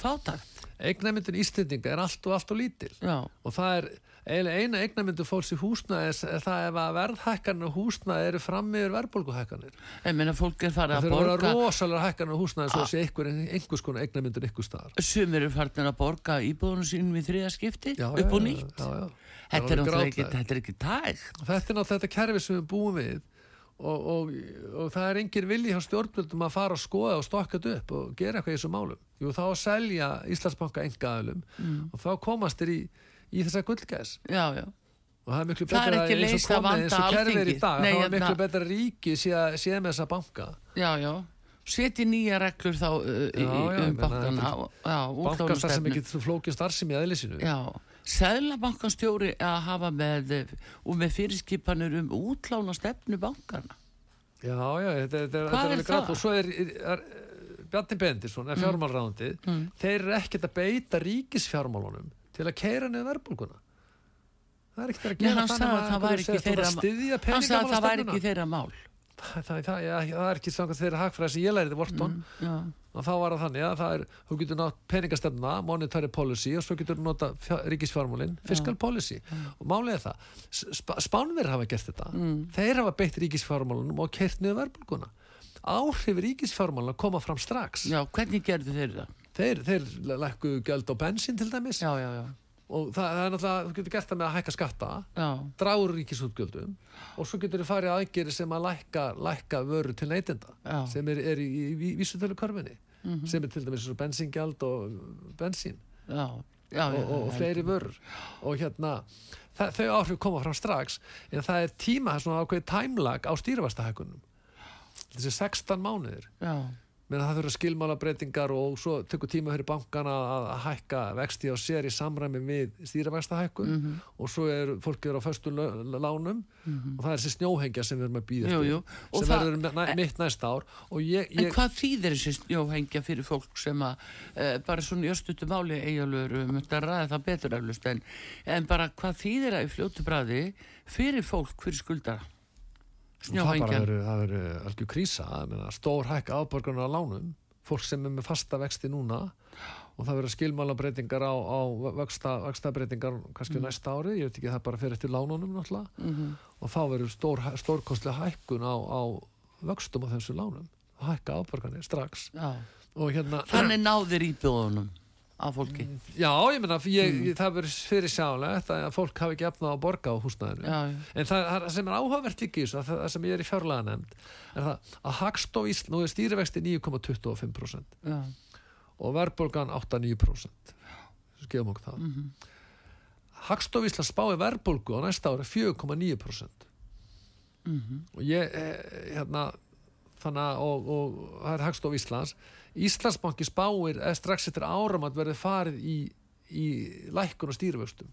Eignamyndun Íslendinga er allt og allt og lítil Já, og það er eina eignamyndu fólks í húsnaði er, það ef að verðhækkanir og húsnaði eru fram yfir verðbólguhækkanir. Ég meina fólk er farið það að að borga vera rosalega hækkanir og húsnaði svo sé einhver, einhvers konar eignamyndun ykkur staðar. Sumir eru farin að borga íbúðunum sínum í þriða skipti upp og nýtt. já, já. þetta er náttúrulega ekki, tægt. Þetta er náttúrulega þetta kerfi sem við búum við og, og, og það er engin vilji hjá stjórnvöldum að fara að skoða og stokka þetta upp og gera eitthvað í þessu málum. Jú, þá selja Íslandsbanka engaðalum Mm. og þá komast þér í, í þessa gullgæs já, já og það er miklu Það er betra ekki að eins og komið eins og kerfið er í dag Nei, þá er miklu betra að ríki að- sé með þessa banka Já, já. Seti nýja reglur þá uh, Já, já, um bankana. Já, bankastar sem ekki flókið starfsemi í eðlisinu Já, Sæðlabankastjóri að hafa með og með fyrirskipanir um útlána stefnu bankana. já, já, þetta, þetta, þetta er alveg grátt það? og svo er, er, er Bjarni Bendisson, er fjármálráðandi Mm. þeir eru ekkert að beita ríkisfjármálunum til að keira niður verðbólguna. Það er ekkert að Nei, gera hann sagði að það væri ekki þeirra mál. það, já, er ekki samkvæmt þeirra hagfræði sem ég læriði Vorton Já, og þá var það þannig að það er, þú getur nátt peningastefna, monetary policy og svo getur nota ríkisfjármálin, fiscal policy. Og málið er það, sp spánverðir hafa gert þetta, þeir hafa beitt ríkisfjármálunum og kert niður verðbólguna. Áhrif ríkisfjármáluna koma fram strax. Já, hvernig gerðu þeir það? Þeir, þeir lækku gjöld á bensin til dæmis. Já, já, já. og það, það er náttúrulega, þú getur gert það með að hækka skatta Já, dragur ríkisútgjöldum og svo getur þið farið aðgeri sem að lækka, lækka vöru til neytenda Já. sem er, er í, í, í vísutölu körfinni sem er til dæmis bensingjald og bensín. Já, já. og, og, og fleiri vörur. Og hérna það, þau áhrif koma fram strax en það er tíma, svona ákveðið tæmlag á stýrivastahækunum þessi 16 mánuðir. Já, menn það þurfa skilmála breytingar og svo tekur tíma fyrir bankana að hækka vexti á sér í samræmi við stýravægstahækkun Mhm. og svo er fólk er á föstu lánum og það er þessi snjóhengja sem við erum að býða Jú, jú. Sem það- verður næ, mitt næsta ár og ég, En ég hvað þýðir þessi snjóhengja fyrir fólk sem að, e, bara svona í östutu máli eigalögur, um þetta ræði það betur eflust, en, en bara hvað þýðir það í fljótu bræði fyrir fólk fyrir skuldara? Það bara verður, algjör krísa. Meina, stór hækka afborgarnar á lánum. Fólk sem er með fasta vexti núna. Og það verður skilmála breytingar á, á vexta, vexta breytingar kannski næsta ári, ég veit ekki það bara fyrir eftir lánunum náttúrulega. Mhm. og þá verður stór, stórkostlega hækkun á, á vöxtum á þessu lánum. Hækka afborgarnir strax. Já. og hérna Þannig náðir íbjóðunum. Af fólki Já, ég ég, ég, það verður fyrir sjálegt að fólk hafi ekki efnað að borga á húsnæðinu. Já, já. En það, það sem er áhugavert að það það sem ég er í fjárlega nefnd, er það að Hagstof Ísland, nú er stýrivexti 9,25% Já, og verðbólgan 8-9%. Skefum okkur það. Mhm. Hagstof Ísland spái verðbólgu á næsta ári 4,9%. Mhm. Og ég, eh, hérna, þannig að, og, og það er Hagstof Íslands, Íslandsbanki spáir eða strax eftir áram að verði farið í, í lækkun og stýrivöxtum.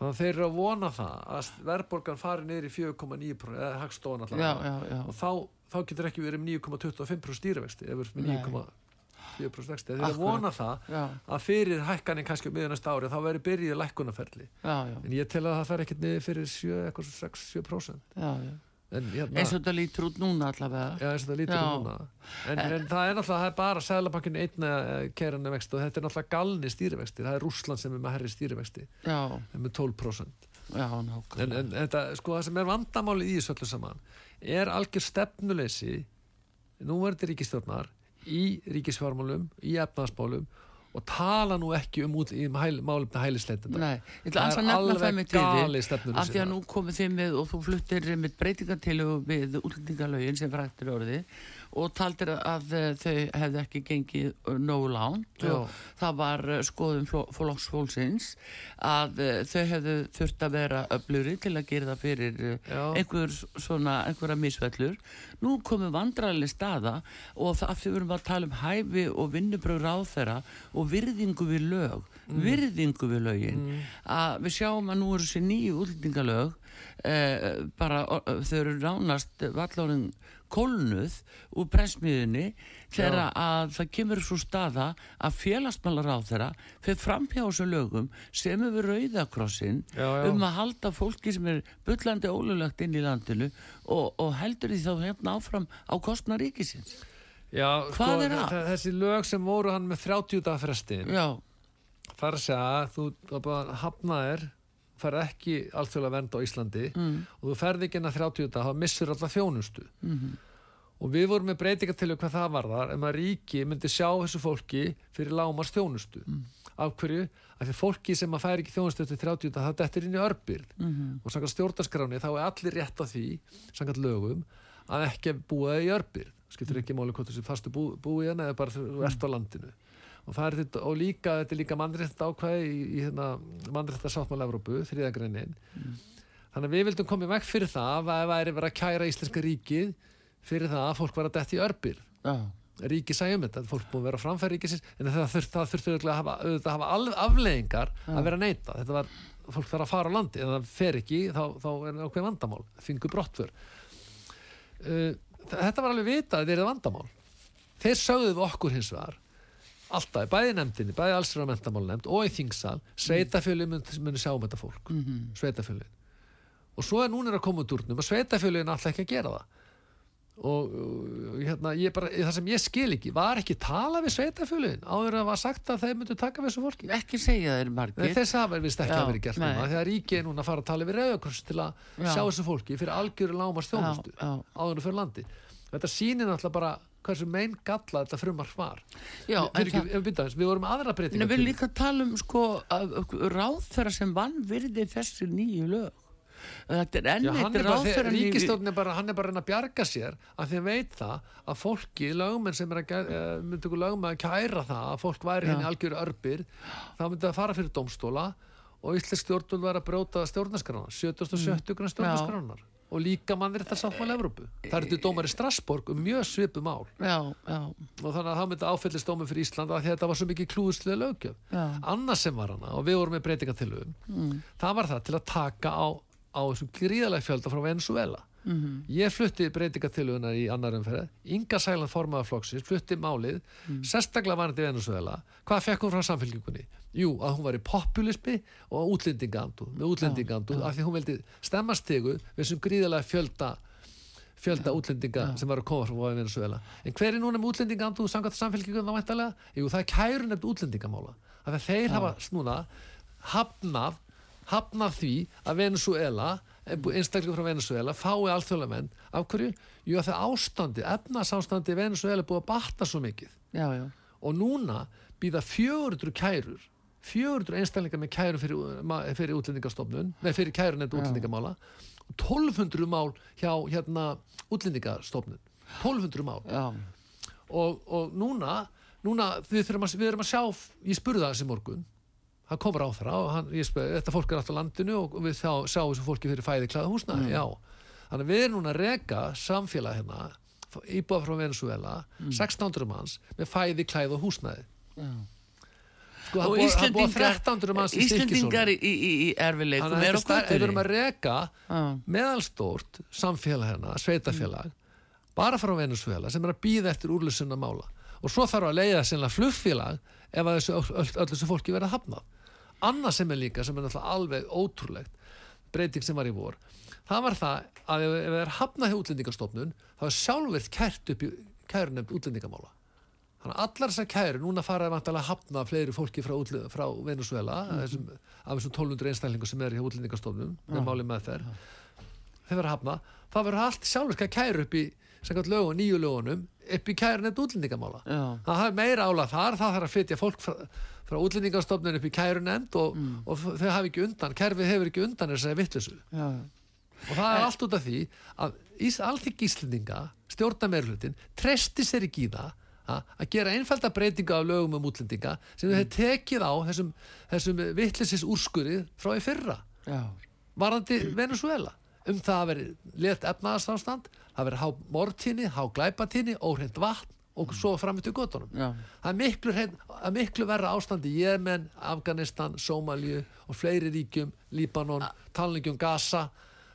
Þannig að þeir eru að vona það að verðbólgan fari niður í 4,9% eða Hagstofan já. Og þá, þá getur ekki verið með 9,25% stýrivexti eða verið með Nei. 9,4% vexti. Þeir eru að vona það Já, að fyrir hækkanin kannski um miðan næsta ári þá verður já, já, En ég tel að það fer ekkert niður fyrir 7, eitthvað svo 6-7%. já, já. En hérna, Eins og þetta lítur út núna allavega. já, eins og það lítur út núna. En, en það er náttúrulega, það er bara sæðlabankin einna keirandi vexti og þetta er náttúrulega galni stýrivexti. Það er Rússland sem er með herri stýrivexti, með 12%. já, En, en þetta, sko, það sem er vandamáli í þessu öllu saman er algjör stefnuleysi núverði ríkistjórnar í ríkisfjármálum, í efnaðsmálum og tala nú ekki um út í hæl, málumni hælisleitenda. Nei, ég ætla að nefna það þig stefnuleysi af því að nú komið þið með og þú fluttir með breytingartilegu við útlendingalögin sem frættir orði og taldir að eh, þau hefði ekki gengið eh, nógu lánt og það var eh, skoðum flokksfólksins að þau hefðu þurft að vera öfluri til að gera það fyrir einhver svona, einhverja misvellur nú komum vandræðileg staða og af því við erum að tala um hæfi og vinnubröð ráðherra og virðingu við lög virðingu við lögin. Að við sjáum að nú eru þessi nýju útlendingalög eh, bara þau eru nánast vallórin kólnuð úr pressmiðunni þegar að það kemur svo staða að félagsmálar á þeirra fyrir framhjá þessu lögum sem hefur rauðakrossin Já, já. um að halda fólki sem er bullandi ólulegt inn í landinu og, og heldur því þá hérna áfram á kostna ríkisins. Já, er þe- Þessi lög sem voru hann með 30 dagar frestin, Já, það er að þú hafnaðir færð ekki alþjóðlega vernd á Íslandi mm, og þú ferð ekki inn að 30 dagar, þá missur alltaf þjónustu. mm, Og við vorum með breytingartilu hvað það varðar ef að ríki myndi sjá þessu fólki fyrir lámars þjónustu. Af hverju? Af því fólki sem að færi ekki þjónustu eftir 30 dagar, það dettur inn í örbyrð. mm, Og samkvæmt stjórnarskráni þá er allir rétt á því, samkvæmt lögum, að ekki búa í örbyrð. Skiptir ekki máli hvort þessi fastu bú, búi hérna eða bara ert á landinu. Og, það er þetta, og líka, þetta er líka mannrétt ákvæði í, í hérna, mannrétt sáttmála Evrópu, þriðagreinin. Þannig að við vildum komið vekk fyrir það að það væri verið að kæra Íslenska ríkið fyrir það að fólk var að detti í örbyrð já, ríki sæjum þetta, fólk búið að vera framfæri ríkisins en það örugglega að hafa, auðvitað að hafa alveg afleðingar að vera neita. Þetta var, fólk þarf að fara á landi en það fer ekki, þá, þá er ákveð vandamál þingu brottför. Uh, þetta var alveg vitað að þetta er vandamál. Þeir sögðu við okkur hins vegar alltaf, bæði nefndinni, bæði allsir á mentamálnefnd og í þingsal, sveitafjölu muni mun sjá um þetta fólk, mm mhm, sveitafjölin og svo er núna að koma út úr að sveitafjölin alltaf ekki að gera það. Og hérna, ég bara, það sem ég skil ekki var ekki tala við sveitafjölin áður en það var sagt að þeir myndu taka við þessu fólki? Ekki segja þeir margir. þess að verið vist ekki Já, að verið gert núna þegar ríkið er núna að fara að tala við rauðakross til að Já. sjá þessu fólki fyrir algjöru lámars þjónustu áður en fyrir landi. Þetta sýnir náttúrulega bara hversu mein galla þetta frumar var Já, við, en ekki, það- við, vorum aðra Nei, breytingar við líka tala um sko ráð þeirra sem vann virði þessi nýju lög. Þetta er enn Já, hann eitt er bara, ráð þegar, þeirra nýju... ríkistjórn er bara, hann er bara reyna að bjarga sér að að veit það að fólki, lögmenn sem er að eh, myndi ykkur lögmenn að kæra það að fólk væri henni algjöru örbir þá myndi það fara fyrir dómstóla og Íslensk stjórnvöld væri að brjóta stjórnarskrána 77. grunn stjórnarskránar og líka mannir þetta sáttmála Evrópu. Það er til dómar í Strasborg um mjög svipu mál. Já, já, og þannig að það myndi áfellist dómur fyrir Ísland af því að þetta var svo mikið klúðslega lögjöf annars sem var hana og við vorum með breytingatilugum Mm. það var það til að taka á, á þessum gríðalega fjölda frá Venezuela Mm ég flutti breytingatiluguna í annar umferð. Inga Sæland formaða flokksins flutti málið, Mm. sérstaklega varandi Venezuela hvað fekk hún frá samfélkingunni jú, að hún var í populismi og útlendingandu, með útlendingandu af því hún vildi stemma stegu við þessum gríðalega fjölda fjölda útlendinga sem var að koma frá Venezuela en hver er núna með útlendingandu samkvæmt samfélkingunum þá væntalega? Jú, það er kærun eftir útlendingamála. Af því þeir hafa núna hafnað hafnað því að Venezuela einstaklega frá Venezuela fái alþjóðlega menn af hverju? Jú að það ástandi efnasástandi Venezuela búið að batta svo mikið. Já, já. og núna býða 400 kærur 400 einstaklingar með kæru fyrir, fyrir útlendingastofnun nei, fyrir kæru nefnd útlendingamála. Og 1200 mál hjá hérna útlendingastofnun. 1200 mál. Og, og núna, núna við, að, við erum að sjá, ég spurði það þessi morgun. Hann komur á það og hann, spurði, þetta fólk er alltaf landinu og við sjá, sjá þessu fólki fyrir fæði klæða húsna já, þannig að við erum núna að reka samfélag hérna íbúða frá Venezuela, 1600 manns með fæði klæða húsnaði já. Sko, og Íslendingar 1300 manns í Íslendingar í, í, í erfileikum að er á stær- við erum að reka Já. meðalstórt samfélag hérna, sveitafélag bara frá Venezuela sem er að býða eftir úrlusunna mála og svo þarf að leiða sennilega flugfélag ef að þessu, öll, öll þessu fólki verða hafnað. Annað sem er líka, sem er alveg ótrúlegt breyting sem var í vor það var það að ef, ef það er hafnað hjá útlendingastofnun þá er sjálfverð kært upp í kærunefnd útlendingamála þannig að allar þessar kæru núna fara að hafna fleiri fólki frá, frá Venezuela þessum, af þessum 1200 einstaklingu sem er hjá útlendingastofnun með máli með þeir þeir verða að hafna. Þá verður allt sjálfverð kæru upp í lögun, nýju lögunum upp í kærunefnd útlendingamála. Já. það er meira álag þar, það þarf að flytja fólk frá, frá útlendingastofnun upp í kærunemnd og, og þau hafi ekki undan, kerfið hefur ekki undan þessari vittlisu og það er allt út af því að Ís, alþygg Íslendinga, stjórnameirhlutin treysti sér ekki í það að gera einfalda breytinga af lögum um útlendinga sem þau hefur tekið á þessum, þessum vittlisis úrskurið frá í fyrra. Já, varandi Venezuela um það að veri let efnaðarsástand það veri há mortíni, há glæpatíni óhreint vatn og svo framötu göttunum já. það er miklu, það miklu verra ástandi í Jemen, Afganistan, Sómalíu og fleiri ríkjum, Líbanon talningjum Gaza.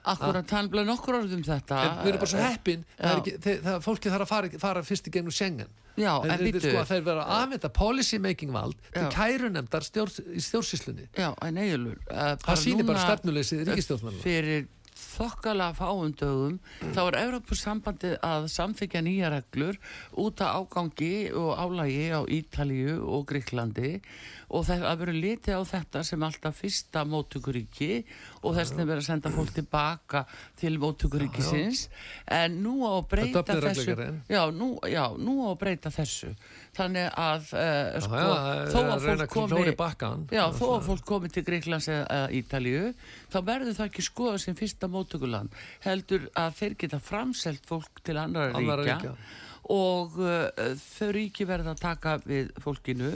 Akkurat, hann bleið nokkur orð um þetta? En við erum bara svo heppin það er þeir, það, fólki þarf að fara, fara fyrst í gegnum Schengen Já, en þeir, býtu sko, þeir vera að afmynda policy making vald til kærunemdar stjór, í stjórnsýslunni. Já, en eiginlur það sýnir bara stefnuleysið ríkistjórnarnar Fyrir þokkala fáum dögum þá er Evropasambandið að samþykja nýja reglur út af ágangi og álægi á Ítalíu og Gríklandi og það að vera litið á þetta sem alltaf fyrsta móttökuríki og þess að vera að senda fólk tilbaka til móttökuríkisins. En nú á að breyta þessu já nú, já, nú á að breyta þessu. Þannig að uh, sko, já, þó að fólk komi já, þó að fólk komi til Greiklands eða Ítalíu þá verður það ekki skoða sem fyrsta móttökuland heldur að þeir geta framselt fólk til annara Annarra ríkja, ríkja. og uh, þau ríki verða að taka við fólkinu.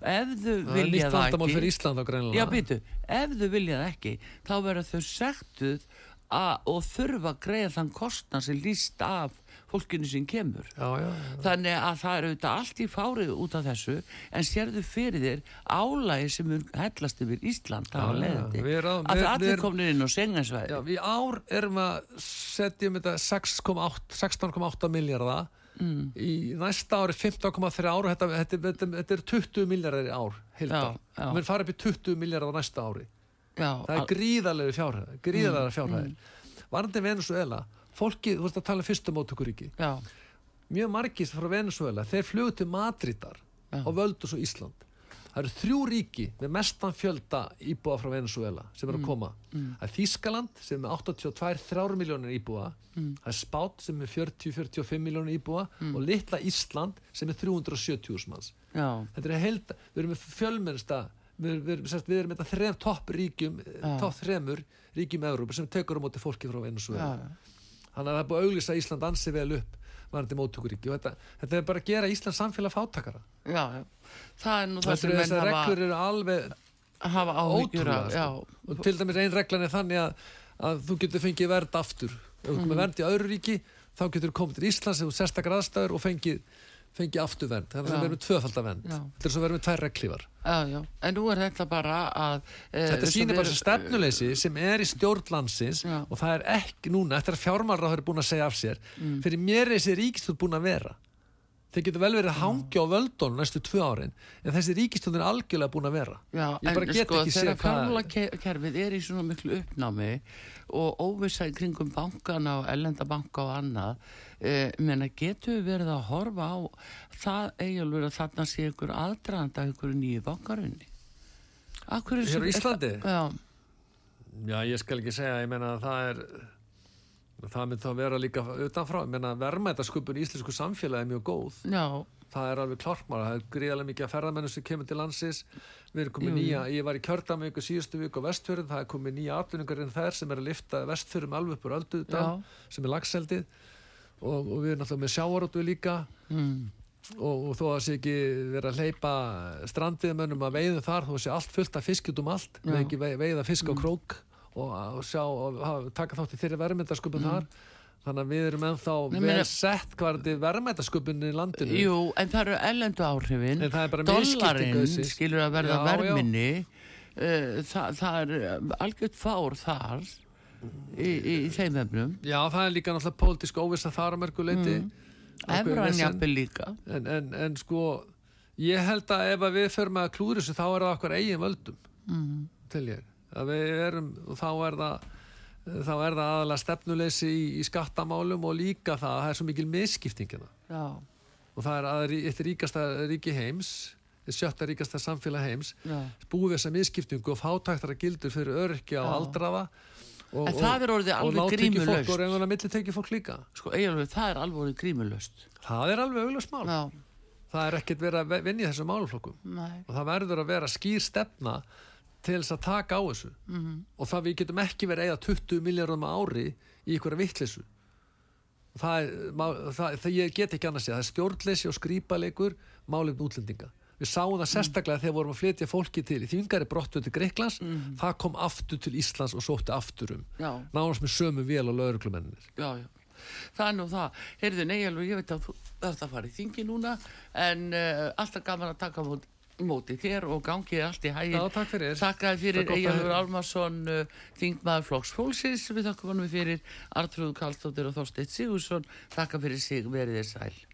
Ef þau það vilja það ekki Ísland já býtu, ef þau vilja það ekki þá verður þau sektuð að, og þurfa að greiða þann kostnað sem líst af fólkinu sem kemur. Já, já, já. Þannig að það er auðvitað allt í fárið út af þessu en sérðu fyrir þér álægi sem hellast yfir Ísland við erum- að við- það við allir erum- komnir inn á sengensvæði Já, í ár erum við að setja um þetta 6,8 16,8 miljardar mm. í næsta ári 15,3 ár þetta, þetta, þetta, þetta er 20 miljardar í ár við fara upp í 20 miljardar á næsta ári. Já, það er gríðarlega fjárhæð gríðarlega Mm, fjárhæð varandi Venezuela fólki, þú veist að tala um fyrsta móttökuríki. Já, mjög margist frá Venezuela þeir flugu til Madridar og völdu svo Ísland. Það eru þrjú ríki með mestan fjölda íbúa frá Venezuela sem eru að koma. Það er Þískaland sem er með 82-3 miljónir íbúa. Það er Spát sem er 40-45 miljónir íbúa og litla Ísland sem er 370 manns. Já, þetta er held, við erum með fjölmennsta við, við, sérst, við erum með þetta þrem topp ríkjum topp þremur ríkjum Európa sem tekur á móti fólki frá Venezuela já, þannig að það er búið að auglýsa Ísland ansi vel upp varandi móttökuríki og þetta, þetta er bara að gera Ísland samfélag fátakara já, já. Það er nú það sem menn þessar hafa, reglur eru alveg ótrúlega sko. Og til dæmis ein reglan er þannig að, að þú getur fengið verð aftur ef þú Mhm. komið vernd í öðru ríki þá getur þú komið til Íslands þú sérstakar aðstæður og fengið, fengið aftur vernd þannig að það verður með tvöfalda vernd Já. þetta er svo verður með tvær já. En nú er þetta bara að... eh, Þetta sýnir bara þessi stefnuleysi sem er í stjórnlandsins Já. og það er ekki núna, eftir að fjármálra er búin að segja af sér, Mm. fyrir mér er þessi ríkistjóð búin að vera. Þeir getur vel verið að hangja á völdunum næstu tvö árin, en þessi ríkistjóð er algjörlega búin að vera. Já, Ég bara get sko ekki þegar hvað- fjármálakerfið er í svona miklu uppnámi og óvissa í kringum bankana og ellenda banka og annað eh, menna getur við verið að horfa á það eiginlega að þarna sé ykkur aðdraðanda ykkur nýju bankarunni? Akkur er Íslandi? Já, Já, ég skal ekki segja, ég meina að það er, það myndi þá vera líka utanfrá, verðmætasköpun í íslensku samfélagi er mjög góð. Já, það er alveg klártmála, það er gríðarlega mikið að ferðamennu sem kemur til landsins. Við erum komið nýja, ég var í kjördami ykkur síðustu viku á vestfjörðin, það er komið nýja atvinningar en þær sem er að lifta vestfjörðum alveg upp úr öldudal, Já. sem er lagseldið og, og við erum náttúrulega með sjáarótu líka. Mm. og, og þó að sé ekki vera að hleypa strandviðmönnum að veiðum þar þó sé allt fullt af fiskjut um allt. Við ekki vei- veiða fisk á krók og, sjá og taka þátt í þeirri verðmyndasköpun þar. Þannig að við erum ennþá vel sett hvað er þetta verðmætasköpun í landinu. Jú, en það eru ellendu áhrifin. En það er bara misskipting Dollarinn skilur að verða já. verminni uh, það, er uh, algjört fár þar í, í, í þeim efnum. Já, það er líka náttúrulega pólitísk þar að mörgu leiti Evran jafnvel líka. En, en, en sko ég held að ef að við förum að klúður þessu þá er það okkur eigin völdum mm. til ég. Að við erum, og þá er það þá er það aðalega stefnuleysi í, í skattamálum og líka það að það er svo mikil misskiptingina Já, og það er að eitt ríkasta ríki heims sjötta ríkasta samfélag heims já. búið þessa misskiptingu og fátæktara gildur fyrir öryrkja og Já. Og, En það er orðið alveg og grímulaust. og reynulega millitekju fólk líka. Sko, eiginlega, það er alveg grímulöst það er alveg auglast mál. Já, það er ekkert verið að vinna í þessum máluflokkum nei. Og það verður að vera skýr stefna til þess að taka á þessu. Mm. og það við getum ekki verið að eða 20 miljardum ári í einhverja vittlisu það, má- það, það ég get ekki annars að það er stjórnleysi og skrýpalegur málefn útlendinga við sáum það sérstaklega þegar vorum að flytja fólki til í þingari brottu til Greiklands það kom aftur til Íslands og sótti aftur um. Já, nánast með sömu vél og lauruglumennir já, já. Það er nú það, heyrðu Neijalur, ég veit að þú ert að fara í þingi núna en uh, alltaf gaman að taka móti, móti þér og gangi þér allt í hægin Já, takk fyrir. Það fyrir heyra. Almarsson, uh, þingmaður Flokks Fólksins, við þakka honum fyrir Artrúð Karlsdóttir og Þorsteit Sigursson, þakka fyrir sig, verið þér sæl.